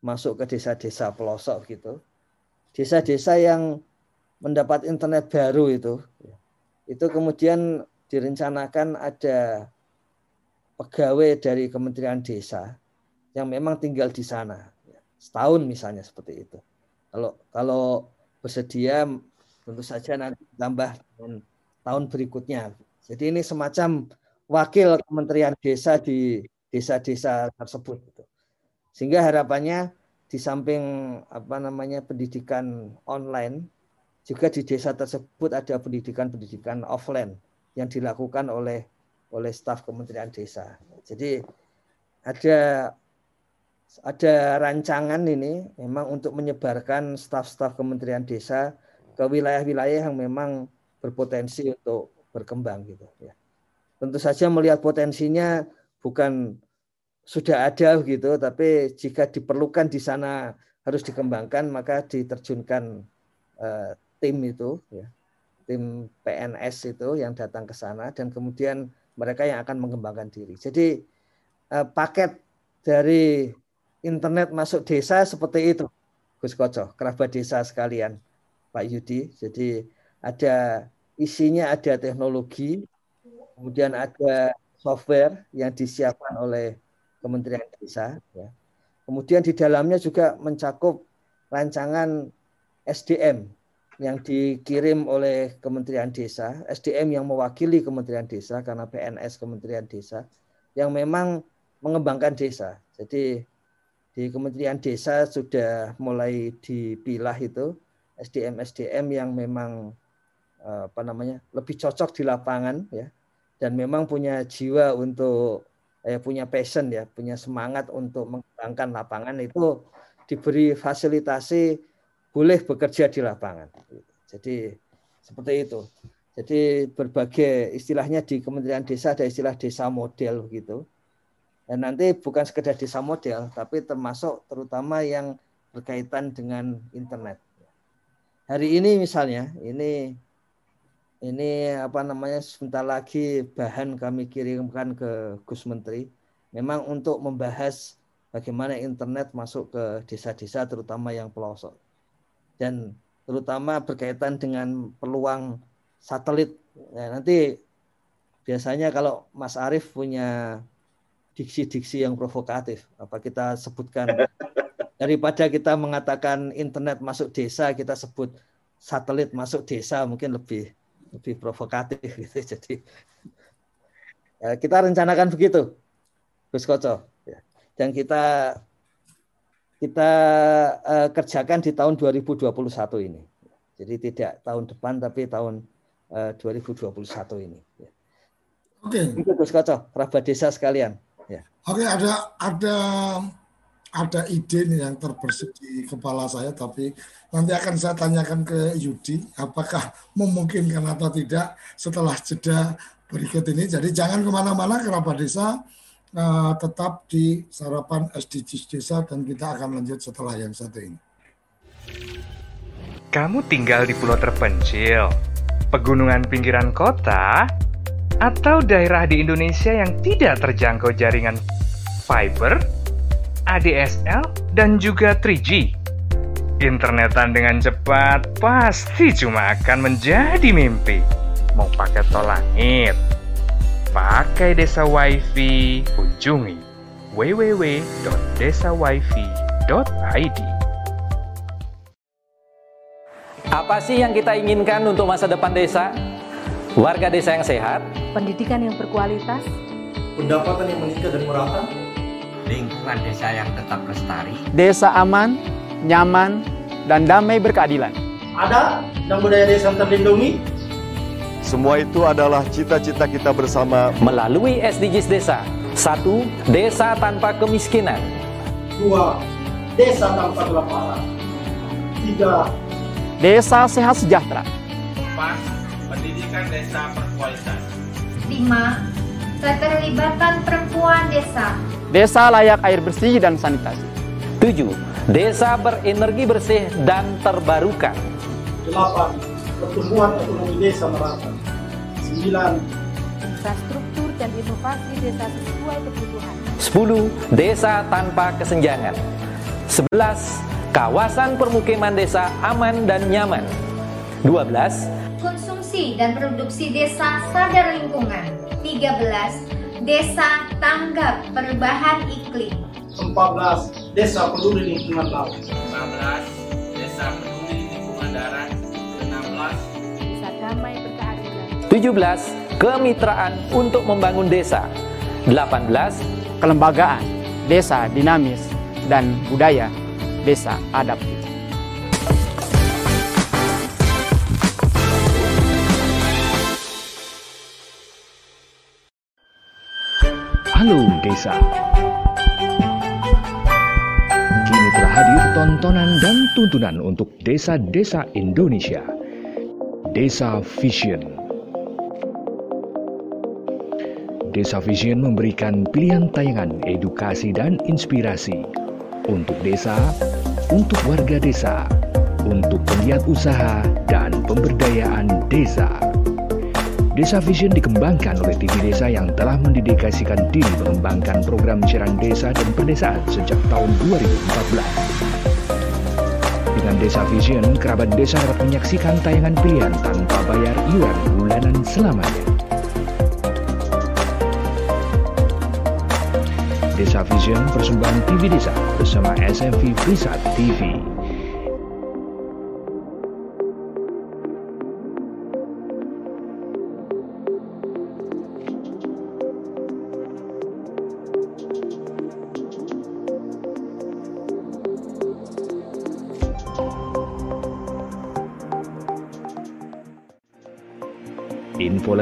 masuk ke desa-desa pelosok gitu. Desa-desa yang mendapat internet baru itu, itu kemudian direncanakan ada pegawai dari Kementerian Desa yang memang tinggal di sana setahun misalnya seperti itu. Kalau kalau bersedia tentu saja nanti tambah tahun berikutnya. Jadi ini semacam wakil Kementerian Desa di desa-desa tersebut. Gitu. Sehingga harapannya di samping apa namanya pendidikan online juga di desa tersebut ada pendidikan-pendidikan offline yang dilakukan oleh oleh staf Kementerian Desa. Jadi ada ada rancangan ini memang untuk menyebarkan staf-staf Kementerian Desa ke wilayah-wilayah yang memang berpotensi untuk berkembang gitu ya. Tentu saja melihat potensinya bukan sudah ada gitu, tapi jika diperlukan di sana harus dikembangkan maka diterjunkan uh, tim itu ya. Tim PNS itu yang datang ke sana dan kemudian mereka yang akan mengembangkan diri. Jadi uh, paket dari internet masuk desa seperti itu, Gus Koco, kerabat desa sekalian, Pak Yudi. Jadi ada isinya ada teknologi, kemudian ada software yang disiapkan oleh Kementerian Desa. Ya. Kemudian di dalamnya juga mencakup rancangan SDM yang dikirim oleh Kementerian Desa, SDM yang mewakili Kementerian Desa karena PNS Kementerian Desa, yang memang mengembangkan desa. Jadi di Kementerian Desa sudah mulai dipilah itu SDM SDM yang memang eh, apa namanya lebih cocok di lapangan ya. Dan memang punya jiwa untuk eh, punya passion ya punya semangat untuk mengembangkan lapangan itu diberi fasilitasi boleh bekerja di lapangan. Jadi seperti itu. Jadi berbagai istilahnya di Kementerian Desa ada istilah desa model gitu dan nanti bukan sekedar desa model, tapi termasuk terutama yang berkaitan dengan internet. Hari ini misalnya, ini ini apa namanya sebentar lagi bahan kami kirimkan ke Gus Menteri. Memang untuk membahas bagaimana internet masuk ke desa-desa terutama yang pelosok. Dan terutama berkaitan dengan peluang satelit. Ya, nanti biasanya kalau Mas Arief punya diksi-diksi yang provokatif, apa kita sebutkan daripada kita mengatakan internet masuk desa, kita sebut satelit masuk desa mungkin lebih lebih provokatif gitu. Jadi ya, kita rencanakan begitu, Gus Koco. Ya. Dan kita kita uh, kerjakan di tahun 2021 ini. Jadi tidak tahun depan tapi tahun uh, 2021 ini. Ya. Oke. Okay. Gus Koco, kerabat desa sekalian. Oke, ada ada ada ide nih yang terbersih di kepala saya, tapi nanti akan saya tanyakan ke Yudi, apakah memungkinkan atau tidak setelah jeda berikut ini. Jadi jangan ke mana-mana, kerabat desa uh, tetap di sarapan SDGs desa dan kita akan lanjut setelah yang satu ini. Kamu tinggal di pulau terpencil, pegunungan pinggiran kota, atau daerah di Indonesia yang tidak terjangkau jaringan fiber, ADSL, dan juga 3G. Internetan dengan cepat pasti cuma akan menjadi mimpi. Mau pakai tol langit, pakai desa wifi, kunjungi www.desawifi.id. Apa sih yang kita inginkan untuk masa depan desa? Warga desa yang sehat, pendidikan yang berkualitas, pendapatan yang meningkat dan merata, lingkungan desa yang tetap lestari, desa aman, nyaman, dan damai berkeadilan. Ada dan budaya desa terlindungi. Semua itu adalah cita-cita kita bersama melalui SDGs desa. Satu, desa tanpa kemiskinan. Dua, desa tanpa kelaparan. Tiga, desa sehat sejahtera. Empat, pendidikan desa berkualitas. Lima, keterlibatan perempuan desa. Desa layak air bersih dan sanitasi. 7. Desa berenergi bersih dan terbarukan. 8. Pertumbuhan ekonomi desa merata. 9. Infrastruktur dan inovasi desa sesuai kebutuhan. 10. Desa tanpa kesenjangan. 11. Kawasan permukiman desa aman dan nyaman. 12. Konsumsi dan produksi desa sadar lingkungan. 13 Desa Tanggap Perubahan Iklim. 14. Desa Peduli Lingkungan Laut. 15. Desa Peduli Lingkungan Darat. 16. Desa Damai Berkeadilan. 17. Kemitraan untuk membangun desa. 18. Kelembagaan desa dinamis dan budaya desa adaptif. Halo Desa. Kini telah hadir tontonan dan tuntunan untuk desa-desa Indonesia. Desa Vision. Desa Vision memberikan pilihan tayangan edukasi dan inspirasi untuk desa, untuk warga desa, untuk penggiat usaha dan pemberdayaan desa. Desa Vision dikembangkan oleh TV Desa yang telah mendedikasikan diri mengembangkan program siaran desa dan pedesaan sejak tahun 2014. Dengan Desa Vision, kerabat desa dapat menyaksikan tayangan pilihan tanpa bayar iuran bulanan selamanya. Desa Vision persembahan TV Desa bersama SMV Prisat TV.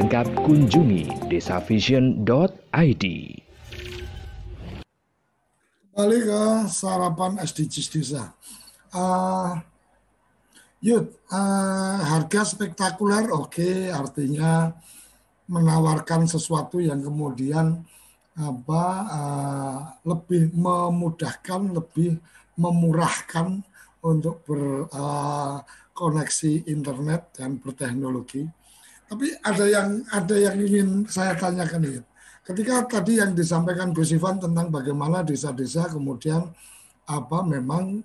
Lengkap kunjungi desavision.id. Kembali ke sarapan SDGs desa. Uh, Yud, uh, harga spektakuler oke, okay, artinya menawarkan sesuatu yang kemudian apa uh, lebih memudahkan, lebih memurahkan untuk berkoneksi uh, internet dan berteknologi tapi ada yang ada yang ingin saya tanyakan ini. Ketika tadi yang disampaikan Gus Ivan tentang bagaimana desa-desa kemudian apa memang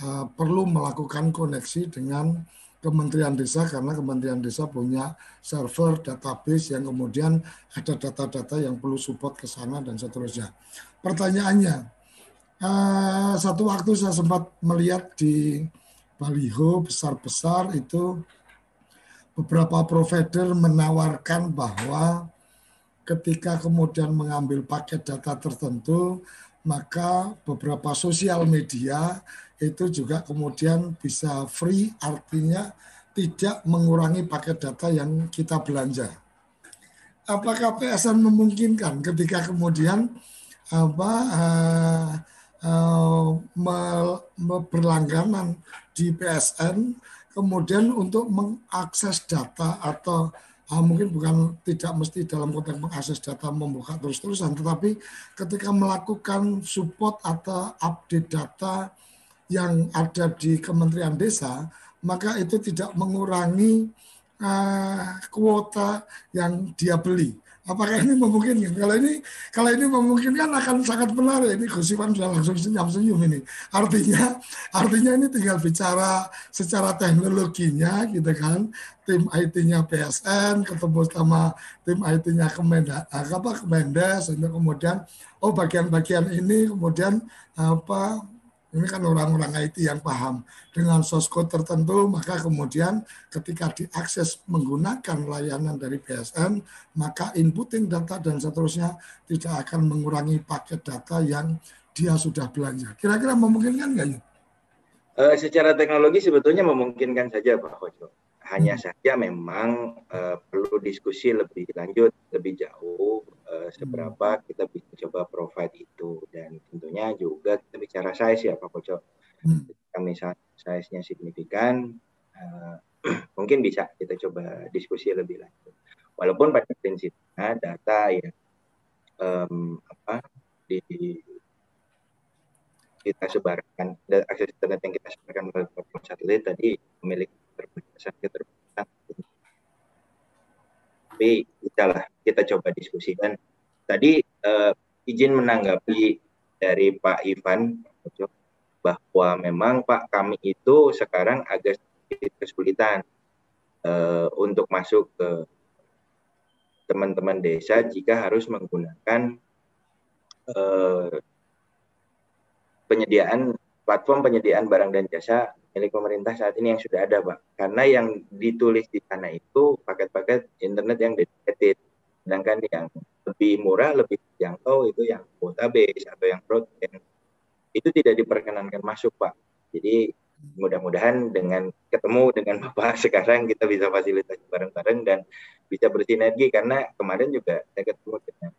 uh, perlu melakukan koneksi dengan Kementerian Desa karena Kementerian Desa punya server database yang kemudian ada data-data yang perlu support ke sana dan seterusnya. Pertanyaannya, uh, satu waktu saya sempat melihat di baliho besar-besar itu beberapa provider menawarkan bahwa ketika kemudian mengambil paket data tertentu, maka beberapa sosial media itu juga kemudian bisa free, artinya tidak mengurangi paket data yang kita belanja. Apakah PSN memungkinkan ketika kemudian apa uh, uh, berlangganan di PSN kemudian untuk mengakses data atau uh, mungkin bukan tidak mesti dalam konteks mengakses data membuka terus-terusan, tetapi ketika melakukan support atau update data yang ada di Kementerian Desa, maka itu tidak mengurangi uh, kuota yang dia beli. Apakah ini memungkinkan? Kalau ini kalau ini memungkinkan akan sangat menarik. Ini Gus Iwan sudah langsung senyum-senyum ini. Artinya artinya ini tinggal bicara secara teknologinya gitu kan. Tim IT-nya PSN ketemu sama tim IT-nya Kemenda, apa Kemendes kemudian oh bagian-bagian ini kemudian apa ini kan orang-orang IT yang paham dengan source code tertentu, maka kemudian ketika diakses menggunakan layanan dari BSN, maka inputting data dan seterusnya tidak akan mengurangi paket data yang dia sudah belanja. Kira-kira memungkinkan nggak ya? Uh, secara teknologi sebetulnya memungkinkan saja Pak Hojo. Hanya hmm. saja memang uh, perlu diskusi lebih lanjut, lebih jauh uh, seberapa hmm. kita bisa coba provide itu dan tentunya juga kita bicara size ya Pak Koco. Hmm. Kami size-nya signifikan, uh, mungkin bisa kita coba diskusi lebih lanjut. Walaupun pada prinsipnya data yang um, apa di kita sebarkan akses internet yang kita sebarkan melalui platform satelit tadi memiliki keterbatasan keterbatasan tapi kita lah kita coba diskusikan tadi uh, izin menanggapi dari Pak Ivan bahwa memang Pak kami itu sekarang agak sedikit kesulitan uh, untuk masuk ke teman-teman desa jika harus menggunakan uh, penyediaan platform penyediaan barang dan jasa milik pemerintah saat ini yang sudah ada, Pak. Karena yang ditulis di sana itu paket-paket internet yang dedicated. Sedangkan yang lebih murah, lebih jangkau itu yang kuota base atau yang broadband. Itu tidak diperkenankan masuk, Pak. Jadi mudah-mudahan dengan ketemu dengan Bapak sekarang kita bisa fasilitasi bareng-bareng dan bisa bersinergi karena kemarin juga saya ketemu dengan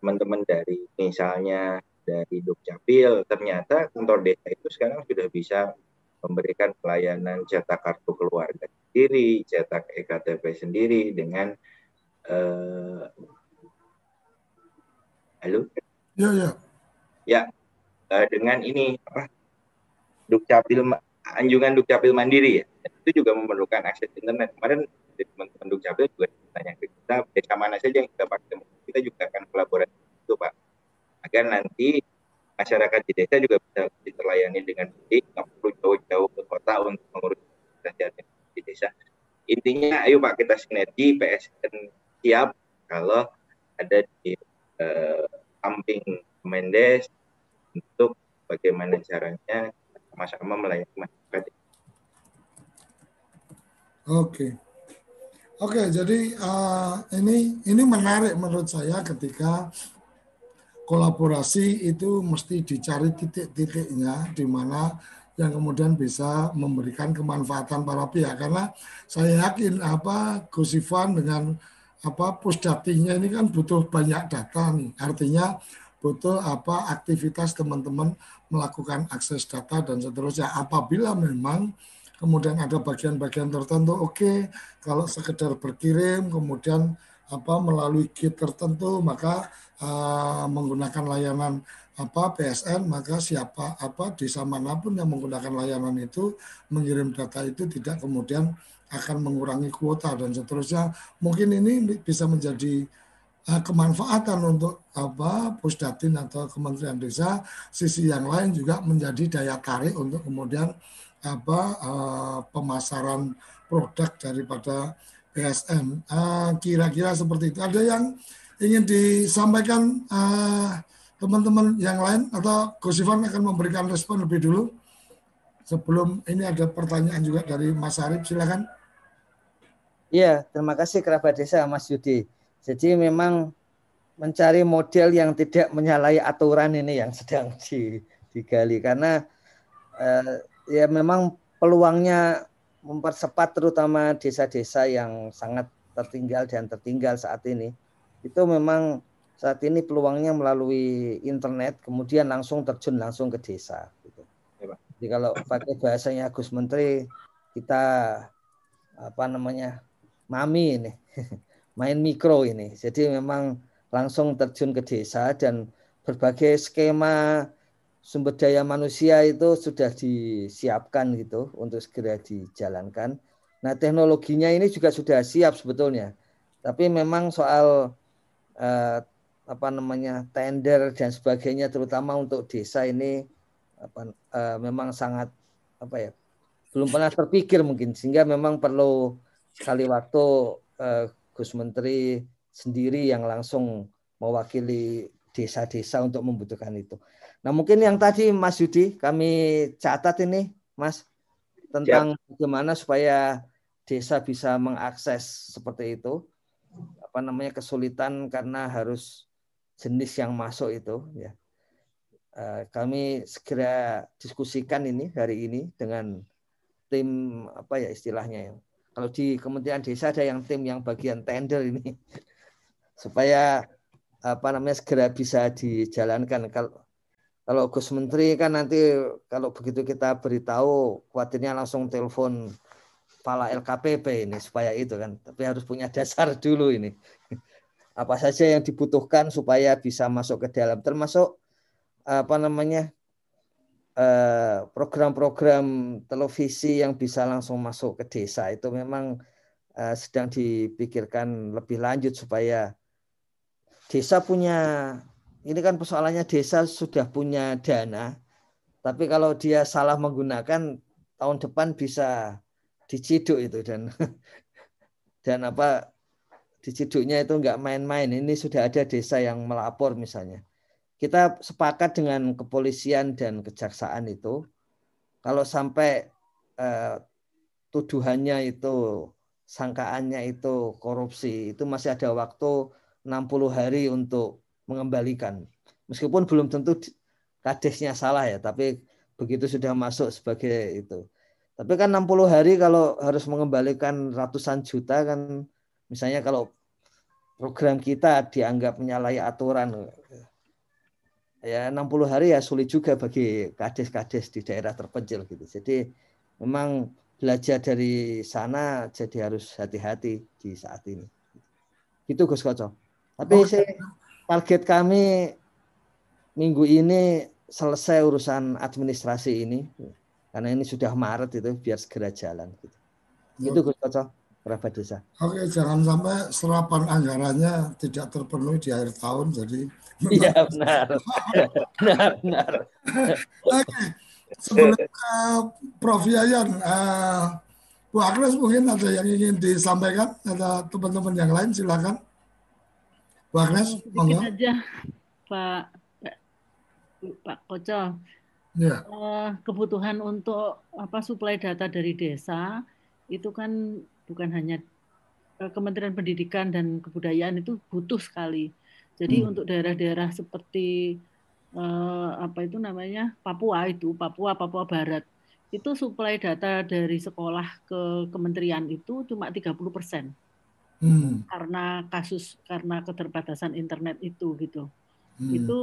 teman-teman dari misalnya dari Dukcapil, ternyata kantor desa itu sekarang sudah bisa memberikan pelayanan cetak kartu keluarga sendiri, cetak EKTP sendiri dengan uh, halo? Ya, ya. Ya, uh, dengan ini apa? Dukcapil anjungan Dukcapil mandiri ya. Itu juga memerlukan akses internet. Kemarin teman-teman Dukcapil juga tanya ke kita desa mana saja yang kita pakai. Kita juga akan kolaborasi itu Pak agar nanti masyarakat di desa juga bisa terlayani dengan baik, nggak perlu jauh-jauh ke kota untuk mengurus pekerjaan di desa. Intinya, ayo Pak kita sinergi PSN siap kalau ada di eh, samping Mendes untuk bagaimana caranya sama-sama melayani masyarakat. Oke. Oke, jadi uh, ini ini menarik menurut saya ketika kolaborasi itu mesti dicari titik-titiknya di mana yang kemudian bisa memberikan kemanfaatan para pihak. Karena saya yakin apa Gus Ivan dengan apa pusdatinya ini kan butuh banyak data nih. Artinya butuh apa aktivitas teman-teman melakukan akses data dan seterusnya. Apabila memang kemudian ada bagian-bagian tertentu oke okay, kalau sekedar berkirim kemudian apa melalui kit tertentu maka uh, menggunakan layanan apa PSN maka siapa apa desa mana pun yang menggunakan layanan itu mengirim data itu tidak kemudian akan mengurangi kuota dan seterusnya. Mungkin ini bisa menjadi uh, kemanfaatan untuk apa Pusdatin atau Kementerian Desa. Sisi yang lain juga menjadi daya tarik untuk kemudian apa uh, pemasaran produk daripada PSM. Uh, kira-kira seperti itu. Ada yang ingin disampaikan teman-teman uh, yang lain atau Gus Ivan akan memberikan respon lebih dulu? Sebelum ini ada pertanyaan juga dari Mas Arif, silakan. Iya, terima kasih kerabat desa Mas Yudi. Jadi memang mencari model yang tidak menyalahi aturan ini yang sedang digali karena eh, ya memang peluangnya mempercepat terutama desa-desa yang sangat tertinggal dan tertinggal saat ini itu memang saat ini peluangnya melalui internet kemudian langsung terjun langsung ke desa gitu. Ya, Jadi kalau pakai bahasanya Gus Menteri kita apa namanya mami ini main mikro ini. Jadi memang langsung terjun ke desa dan berbagai skema sumber daya manusia itu sudah disiapkan gitu untuk segera dijalankan. Nah teknologinya ini juga sudah siap sebetulnya, tapi memang soal eh, apa namanya tender dan sebagainya, terutama untuk desa ini apa, eh, memang sangat apa ya belum pernah terpikir mungkin sehingga memang perlu sekali waktu eh, Gus Menteri sendiri yang langsung mewakili desa-desa untuk membutuhkan itu. Nah mungkin yang tadi Mas Yudi kami catat ini Mas tentang ya. bagaimana supaya desa bisa mengakses seperti itu apa namanya kesulitan karena harus jenis yang masuk itu ya. Eh, kami segera diskusikan ini hari ini dengan tim apa ya istilahnya ya. Kalau di Kementerian Desa ada yang tim yang bagian tender ini. Supaya apa namanya segera bisa dijalankan. Kalau kalau Gus Menteri kan nanti kalau begitu kita beritahu khawatirnya langsung telepon kepala LKPP ini supaya itu kan. Tapi harus punya dasar dulu ini. Apa saja yang dibutuhkan supaya bisa masuk ke dalam termasuk apa namanya Eh, program-program televisi yang bisa langsung masuk ke desa itu memang uh, sedang dipikirkan lebih lanjut supaya desa punya ini kan persoalannya desa sudah punya dana tapi kalau dia salah menggunakan tahun depan bisa diciduk itu dan dan apa diciduknya itu enggak main-main. Ini sudah ada desa yang melapor misalnya. Kita sepakat dengan kepolisian dan kejaksaan itu kalau sampai eh, tuduhannya itu sangkaannya itu korupsi itu masih ada waktu 60 hari untuk mengembalikan. Meskipun belum tentu kadesnya salah ya tapi begitu sudah masuk sebagai itu tapi kan 60 hari kalau harus mengembalikan ratusan juta kan misalnya kalau program kita dianggap menyalahi aturan ya 60 hari ya sulit juga bagi kades-kades di daerah terpencil gitu. Jadi memang belajar dari sana jadi harus hati-hati di saat ini. Itu Gus Koco. Tapi oh. sih, target kami minggu ini selesai urusan administrasi ini karena ini sudah Maret itu biar segera jalan gitu. Itu Gus Koco kerabat desa. Oke, jangan sampai serapan anggarannya tidak terpenuhi di akhir tahun. Jadi Iya benar, benar, benar. Oke, sebelum ke Prof Yayan, uh, Bu Agnes mungkin ada yang ingin disampaikan, ada teman-teman yang lain silakan. Bu Agnes, monggo. aja, Pak Pak Koco. Ya. Uh, kebutuhan untuk apa suplai data dari desa itu kan bukan hanya eh, Kementerian Pendidikan dan Kebudayaan itu butuh sekali. Jadi hmm. untuk daerah-daerah seperti eh, apa itu namanya Papua itu Papua Papua Barat itu suplai data dari sekolah ke kementerian itu cuma 30 persen hmm. karena kasus karena keterbatasan internet itu gitu hmm. itu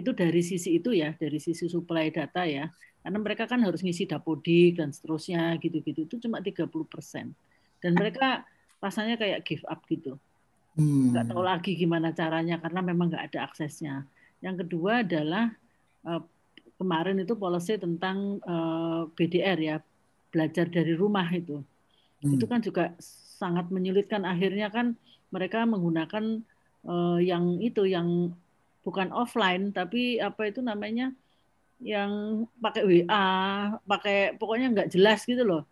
itu dari sisi itu ya dari sisi suplai data ya. Karena mereka kan harus ngisi dapodik dan seterusnya gitu-gitu. Itu cuma 30 persen. Dan mereka rasanya kayak give up gitu. Hmm. nggak tahu lagi gimana caranya karena memang nggak ada aksesnya. Yang kedua adalah uh, kemarin itu policy tentang eh, BDR ya belajar dari rumah itu. Hmm. itu kan juga sangat menyulitkan. Akhirnya kan mereka menggunakan uh, yang itu yang bukan offline tapi apa itu namanya yang pakai WA pakai pokoknya nggak jelas gitu loh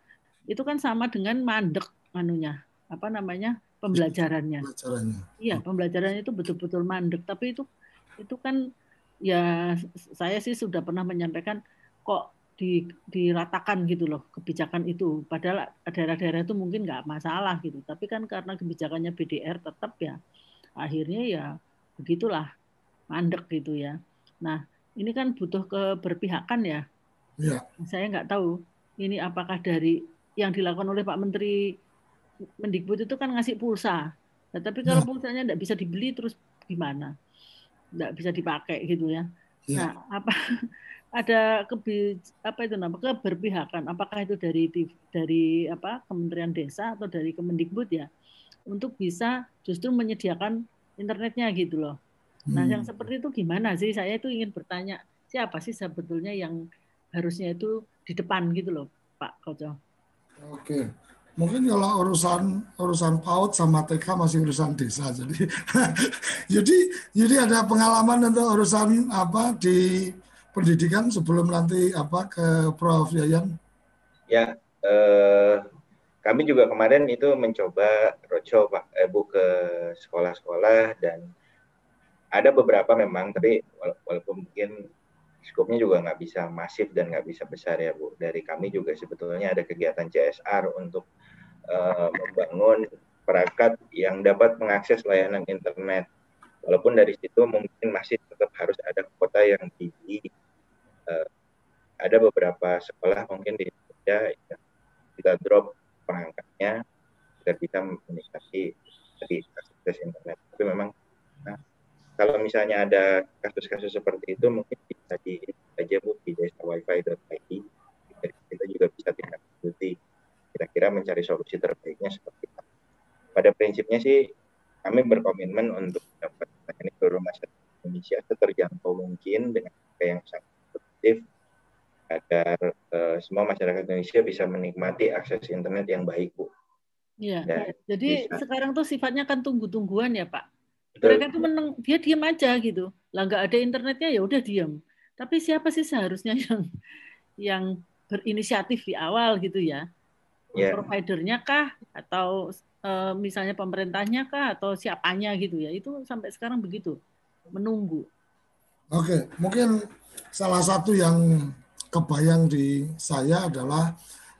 itu kan sama dengan mandek anunya apa namanya pembelajarannya. Pembelajarannya. Iya, pembelajarannya itu betul-betul mandek. Tapi itu itu kan ya saya sih sudah pernah menyampaikan kok di, diratakan gitu loh kebijakan itu. Padahal daerah-daerah itu mungkin nggak masalah gitu. Tapi kan karena kebijakannya BDR tetap ya akhirnya ya begitulah mandek gitu ya. Nah ini kan butuh keberpihakan ya. Ya. Saya nggak tahu ini apakah dari yang dilakukan oleh Pak Menteri Mendikbud itu kan ngasih pulsa. Nah, tapi kalau ya. pulsanya tidak bisa dibeli terus gimana? Tidak bisa dipakai gitu ya. ya. Nah, apa ada kebi apa itu namanya keberpihakan? Apakah itu dari dari apa Kementerian Desa atau dari Kemendikbud ya? Untuk bisa justru menyediakan internetnya gitu loh. Nah, hmm. yang seperti itu gimana sih? Saya itu ingin bertanya, siapa sih sebetulnya yang harusnya itu di depan gitu loh, Pak Koco? Oke mungkin kalau urusan urusan PAUD sama TK masih urusan desa jadi jadi jadi ada pengalaman untuk urusan apa di pendidikan sebelum nanti apa ke Prof Yayan ya eh, kami juga kemarin itu mencoba roadshow Pak eh, Bu ke sekolah-sekolah dan ada beberapa memang tapi walaupun mungkin skopnya juga nggak bisa masif dan nggak bisa besar ya Bu. Dari kami juga sebetulnya ada kegiatan CSR untuk uh, membangun perangkat yang dapat mengakses layanan internet. Walaupun dari situ mungkin masih tetap harus ada kota yang tinggi. Uh, ada beberapa sekolah mungkin di Indonesia yang kita drop perangkatnya agar bisa menikmati dari akses internet. Tapi memang nah, kalau misalnya ada kasus-kasus seperti itu mungkin bisa di aja bu di desa wifi.id kita juga bisa tindak lanjuti kira-kira mencari solusi terbaiknya seperti apa. Pada prinsipnya sih kami berkomitmen untuk dapat melayani seluruh masyarakat Indonesia seterjangkau mungkin dengan yang sangat produktif agar uh, semua masyarakat Indonesia bisa menikmati akses internet yang baik, Bu. Iya. Jadi bisa. sekarang tuh sifatnya kan tunggu-tungguan ya, Pak. Betul. Mereka tuh meneng, dia diam aja gitu. Lah nggak ada internetnya ya udah diam. Tapi siapa sih seharusnya yang yang berinisiatif di awal gitu ya? yeah. providernya kah atau uh, misalnya pemerintahnya kah atau siapanya gitu ya itu sampai sekarang begitu menunggu. Oke, mungkin salah satu yang kebayang di saya adalah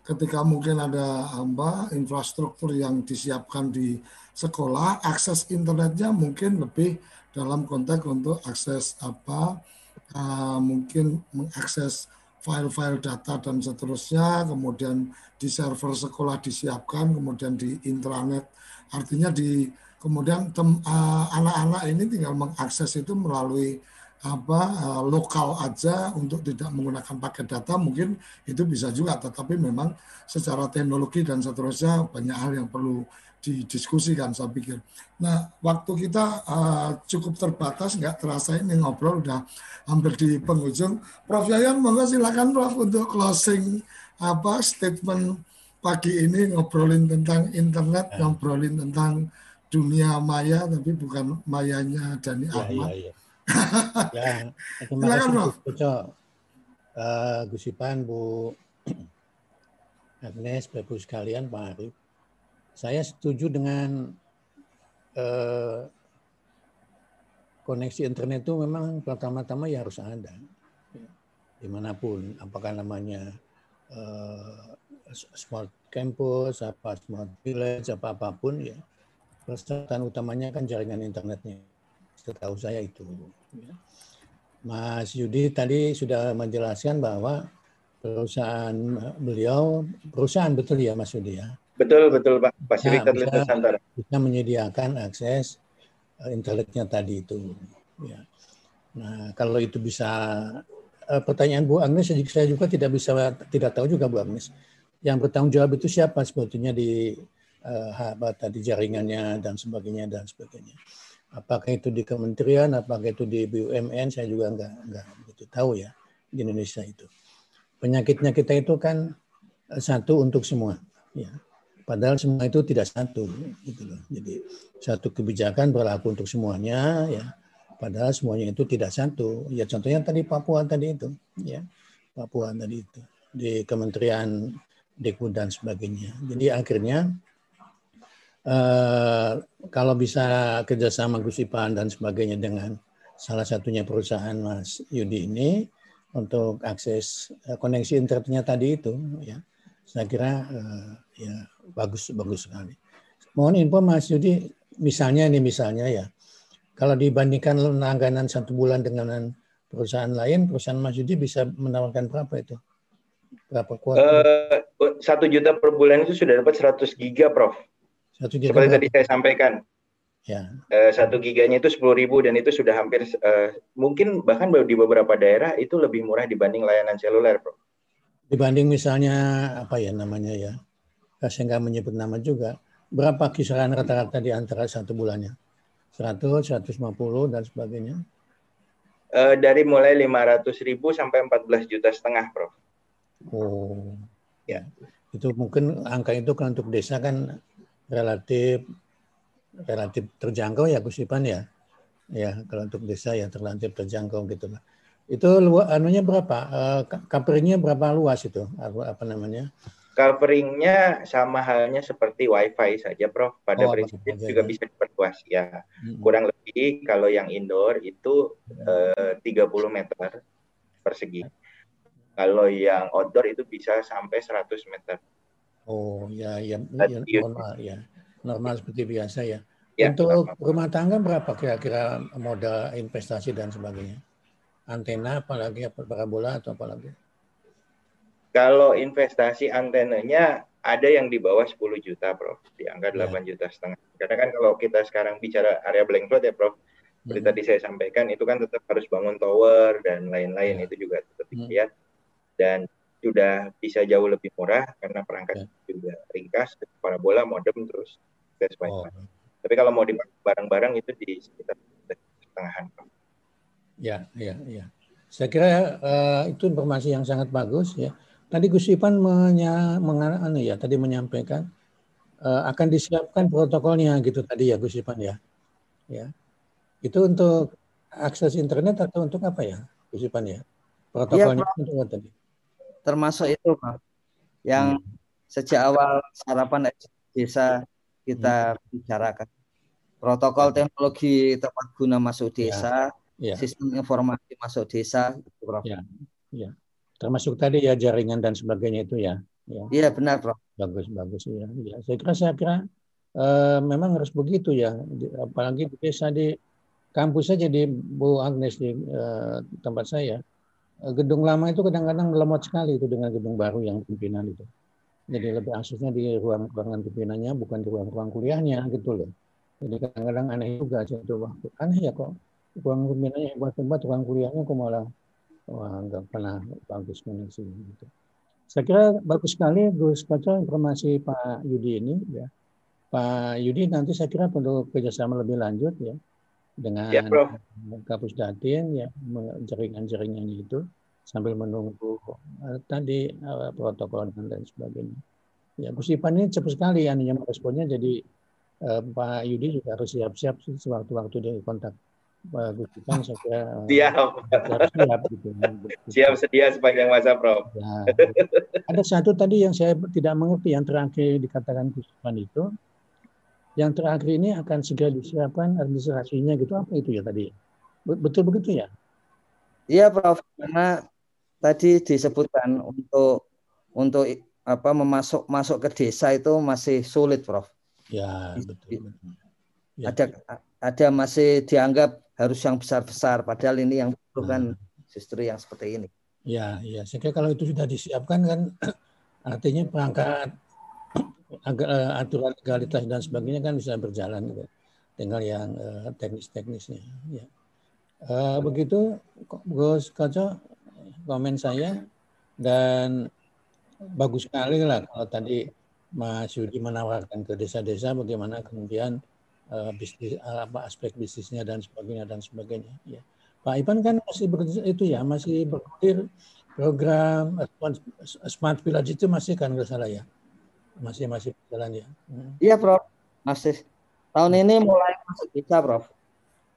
ketika mungkin ada apa infrastruktur yang disiapkan di sekolah, akses internetnya mungkin lebih dalam konteks untuk akses apa uh, mungkin mengakses file-file data dan seterusnya, kemudian di server sekolah disiapkan, kemudian di intranet. Artinya di kemudian eh, anak-anak uh, ini tinggal mengakses itu melalui apa uh, lokal aja untuk tidak menggunakan paket data mungkin itu bisa juga tetapi memang secara teknologi dan seterusnya banyak hal yang perlu didiskusikan saya pikir. Nah waktu kita uh, cukup terbatas nggak terasa ini ngobrol udah hampir di penghujung. Prof Yayan monggo silakan Prof untuk closing apa statement pagi ini ngobrolin tentang internet, ya. ngobrolin tentang dunia maya tapi bukan mayanya Dani ya, Ahmad. Ya, ya. Ya, terima silakan Prof. Uh, Gus Ipan, Bu Agnes, Bapak sekalian, Pak Arif. Saya setuju dengan eh, koneksi internet itu memang pertama-tama ya harus ada. Di mana pun apakah namanya eh, smart campus apa smart village apa apa pun ya. Persyaratan utamanya kan jaringan internetnya. Setahu saya itu. Mas Yudi tadi sudah menjelaskan bahwa perusahaan beliau perusahaan betul ya Mas Yudi ya Betul, betul Pak. Fasilitas nah, bisa, Nusantara. Bisa menyediakan akses uh, internetnya tadi itu. Ya. Nah, kalau itu bisa uh, pertanyaan Bu Agnes saya juga tidak bisa tidak tahu juga Bu Agnes. Yang bertanggung jawab itu siapa sebetulnya di uh, apa tadi jaringannya dan sebagainya dan sebagainya. Apakah itu di kementerian, apakah itu di BUMN, saya juga enggak enggak begitu tahu ya di Indonesia itu. Penyakitnya kita itu kan satu untuk semua, ya Padahal semua itu tidak satu, gitu loh. Jadi satu kebijakan berlaku untuk semuanya, ya. Padahal semuanya itu tidak satu. Ya contohnya tadi Papua tadi itu, ya Papua tadi itu di Kementerian Deku dan sebagainya. Jadi akhirnya eh, kalau bisa kerjasama Gus Ipan dan sebagainya dengan salah satunya perusahaan Mas Yudi ini untuk akses eh, koneksi internetnya tadi itu, ya saya kira eh, ya bagus bagus sekali. Mohon info Mas Yudi, misalnya ini misalnya ya, kalau dibandingkan langganan satu bulan dengan perusahaan lain, perusahaan Mas Yudi bisa menawarkan berapa itu? Berapa? Uh, satu juta per bulan itu sudah dapat 100 giga, Prof. Satu giga Seperti berapa? tadi saya sampaikan. Ya. Uh, satu giganya itu sepuluh ribu dan itu sudah hampir uh, mungkin bahkan di beberapa daerah itu lebih murah dibanding layanan seluler, Prof. Dibanding misalnya apa ya namanya ya? saya nggak menyebut nama juga, berapa kisaran rata-rata di antara satu bulannya? 100, 150 dan sebagainya? Uh, dari mulai 500 ribu sampai 14 juta setengah, Prof. Oh, ya. Itu mungkin angka itu kan untuk desa kan relatif relatif terjangkau ya Gus Ipan ya. Ya, kalau untuk desa ya relatif terjangkau gitu lah. Itu luas anunya berapa? Uh, coveringnya berapa luas itu? Apa, apa namanya? coveringnya sama halnya seperti WiFi saja, Prof. Pada oh, prinsipnya juga bisa diperluas ya. Hmm. Kurang lebih kalau yang indoor itu eh, 30 meter persegi. Kalau yang outdoor itu bisa sampai 100 meter. Oh ya, ya, ya normal ya, normal seperti biasa ya. ya Untuk normal. rumah tangga berapa kira-kira modal investasi dan sebagainya? Antena, apalagi parabola atau apalagi? Kalau investasi antenanya ada yang di bawah 10 juta, Prof. Di angka 8 ya. juta setengah. Karena kan kalau kita sekarang bicara area blank plot ya, Prof. Seperti hmm. tadi saya sampaikan, itu kan tetap harus bangun tower dan lain-lain. Ya. Itu juga tetap dilihat. Hmm. Dan sudah bisa jauh lebih murah karena perangkat ya. juga ringkas, parabola, modem, terus tes oh. Tapi kalau mau dipakai barang-barang itu di sekitar setengahan. Ya, ya, ya. Saya kira uh, itu informasi yang sangat bagus ya. Tadi Gus Ipan menya, anu ya, tadi menyampaikan uh, akan disiapkan protokolnya gitu tadi ya Gus Ipan ya. Ya. Itu untuk akses internet atau untuk apa ya Gus Ipan ya? Protokolnya ya, untuk apa tadi? Termasuk itu Pak. Yang hmm. sejak awal sarapan desa kita hmm. bicarakan. Protokol teknologi tepat guna masuk ya. desa, ya. Ya. sistem informasi masuk desa. Ya. Ya termasuk tadi ya jaringan dan sebagainya itu ya. ya. Iya benar, Prof. Bagus, bagus ya. ya. Saya kira saya kira uh, memang harus begitu ya. Apalagi di desa di kampus saja di Bu Agnes di uh, tempat saya. Uh, gedung lama itu kadang-kadang lemot sekali itu dengan gedung baru yang pimpinan itu. Jadi lebih aksesnya di ruang ruangan pimpinannya bukan di ruang-ruang kuliahnya gitu loh. Jadi kadang-kadang aneh juga itu aneh ya kok ruang pimpinannya hebat tempat ruang kuliahnya kok malah wah nggak pernah bagus koneksi gitu. Saya kira bagus sekali Gus Koco informasi Pak Yudi ini ya. Pak Yudi nanti saya kira perlu kerjasama lebih lanjut ya dengan ya, Kapus Datin ya jaringan-jaringannya itu sambil menunggu uh, tadi uh, protokol dan lain sebagainya. Ya Gus Ipan ini cepat sekali anunya responnya jadi uh, Pak Yudi juga harus siap-siap sewaktu-waktu dia kontak bagus kan saya siap siap gitu. siap sedia sepanjang masa Prof. Ya. Ada satu tadi yang saya tidak mengerti yang terakhir dikatakan Kusupan itu yang terakhir ini akan segera disiapkan administrasinya gitu apa itu ya tadi betul begitu ya? Iya Prof karena tadi disebutkan untuk untuk apa memasuk masuk ke desa itu masih sulit Prof. Ya betul. Ya. Ada ada masih dianggap harus yang besar-besar padahal ini yang bukan nah. justru yang seperti ini. Ya, ya. Saya kira kalau itu sudah disiapkan kan artinya perangkat aturan legalitas dan sebagainya kan bisa berjalan gitu. tinggal yang uh, teknis-teknisnya ya. Uh, begitu Gus Kaco komen saya dan bagus sekali lah kalau tadi Mas Yudi menawarkan ke desa-desa bagaimana kemudian uh, bisnis apa aspek bisnisnya dan sebagainya dan sebagainya ya Pak Ipan kan masih ber, itu ya masih bergulir program smart village itu masih kan nggak salah ya Masih masih berjalan ya. Hmm. Iya, Prof. Masih. Tahun ini mulai masuk bisa, Prof.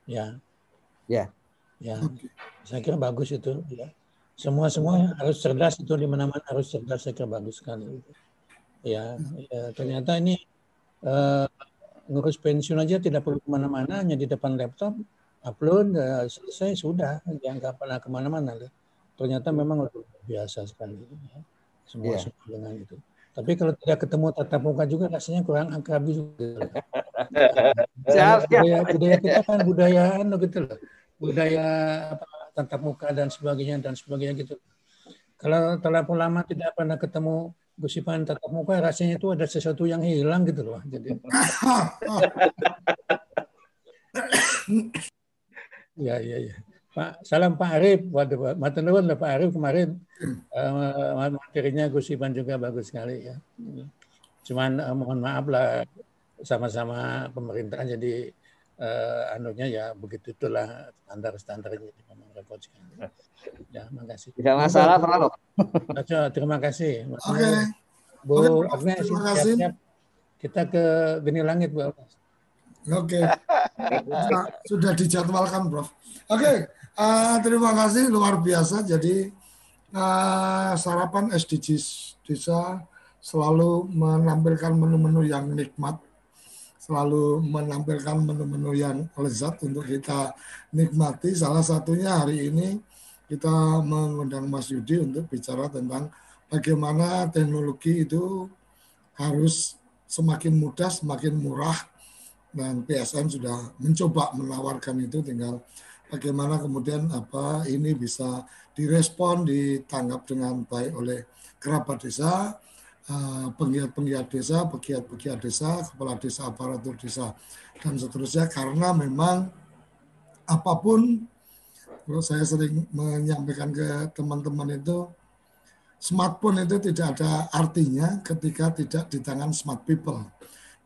Ya. Ya. Ya. Saya kira bagus itu, ya. Semua semua harus cerdas itu di mana-mana harus cerdas saya kira bagus sekali. Ya, ya ternyata ini uh, ngurus pensiun aja tidak perlu ke mana-mana, hanya di depan laptop, upload, uh, selesai sudah, jangan nggak pernah ke mana-mana. Ternyata memang luar biasa sekali. Ya. Semua yeah. semua dengan itu. Tapi kalau tidak ketemu tatap muka juga rasanya kurang akrab juga. budaya, budaya kita kan budaya anu gitu loh. Budaya apa, tatap muka dan sebagainya dan sebagainya gitu. Kalau terlalu lama tidak pernah ketemu gusipan tatap muka rasanya itu ada sesuatu yang hilang gitu loh. Jadi Ya, ya, ya. Pak, salam Pak Arif. Waduh, matur nuwun Pak Arif kemarin uh, materinya gusipan juga bagus sekali ya. Cuman uh, mohon maaf lah sama-sama pemerintah jadi uh, anunya ya begitu itulah standar-standarnya memang rekodkan. Ya, makasih. Tidak masalah, Pak. terima kasih. Oke. Okay. Bu okay, Agnes, terima kasih. Siap, kita ke Geni Langit, Bu Oke. Okay. Sudah, sudah dijadwalkan, Prof. Oke, okay. Uh, terima kasih luar biasa. Jadi uh, sarapan SDGs desa selalu menampilkan menu-menu yang nikmat selalu menampilkan menu-menu yang lezat untuk kita nikmati. Salah satunya hari ini kita mengundang Mas Yudi untuk bicara tentang bagaimana teknologi itu harus semakin mudah, semakin murah, dan PSN sudah mencoba menawarkan itu tinggal bagaimana kemudian apa ini bisa direspon ditanggap dengan baik oleh kerabat desa Eh, penggiat-penggiat desa, pegiat-pegiat desa, kepala desa, aparatur desa, dan seterusnya. Karena memang apa pun, kalau saya sering menyampaikan ke teman-teman itu, smartphone itu tidak ada artinya ketika tidak di tangan smart people.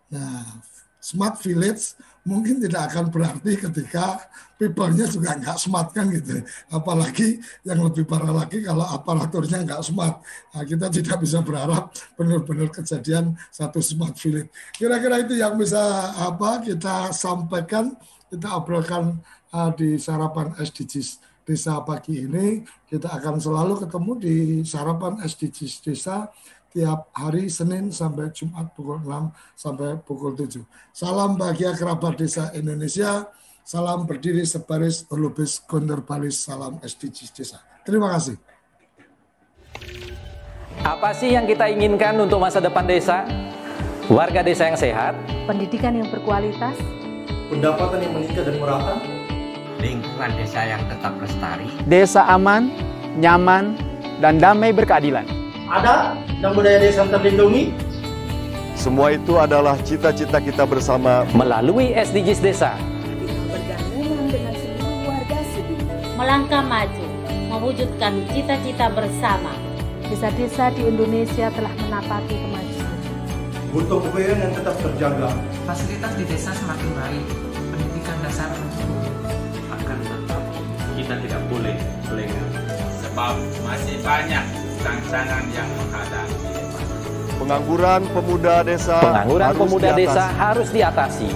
Nah, smart village mungkin tidak akan berarti ketika people-nya juga nggak smart kan gitu. Apalagi yang lebih parah lagi kalau aparaturnya nggak smart. Nah, kita tidak bisa berharap benar-benar kejadian satu smart village. Kira-kira itu yang bisa apa kita sampaikan, kita obrolkan uh, di sarapan SDGs desa pagi ini. Kita akan selalu ketemu di sarapan SDGs desa tiap hari Senin sampai Jumat pukul 6 sampai pukul 7. Salam bahagia kerabat desa Indonesia. Salam berdiri sebaris lubis gondor balis. Salam SDGs desa. Terima kasih. Apa sih yang kita inginkan untuk masa depan desa? Warga desa yang sehat, pendidikan yang berkualitas, pendapatan yang meningkat dan merata, lingkungan desa yang tetap lestari, desa aman, nyaman, dan damai berkeadilan ada dan budaya desa terlindungi. Semua itu adalah cita-cita kita bersama melalui SDGs Desa. Melangkah maju, mewujudkan cita-cita bersama. Desa-desa di Indonesia telah menapaki kemajuan. Untuk kebayaan yang tetap terjaga. Fasilitas di desa semakin baik, pendidikan dasar. Akan tetap kita tidak boleh lengah. Sebab masih banyak tantangan yang menghadapi Pengangguran pemuda desa Pengangguran harus pemuda diatasi. desa harus diatasi.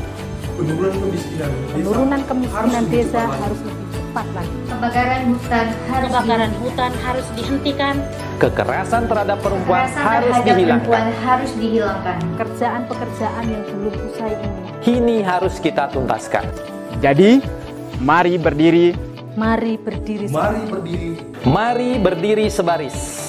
Penurunan kemiskinan desa, Penurunan kemiskinan harus desa harus lebih cepat lagi. Kebakaran hutan harus Kebakaran hutan harus dihentikan. Kekerasan terhadap perempuan Kekerasan harus terhadap dihilangkan. perempuan harus dihilangkan. Pekerjaan-pekerjaan yang belum usai ini. Kini harus kita tuntaskan. Jadi, mari berdiri. Mari berdiri. Mari berdiri. Mari berdiri sebaris,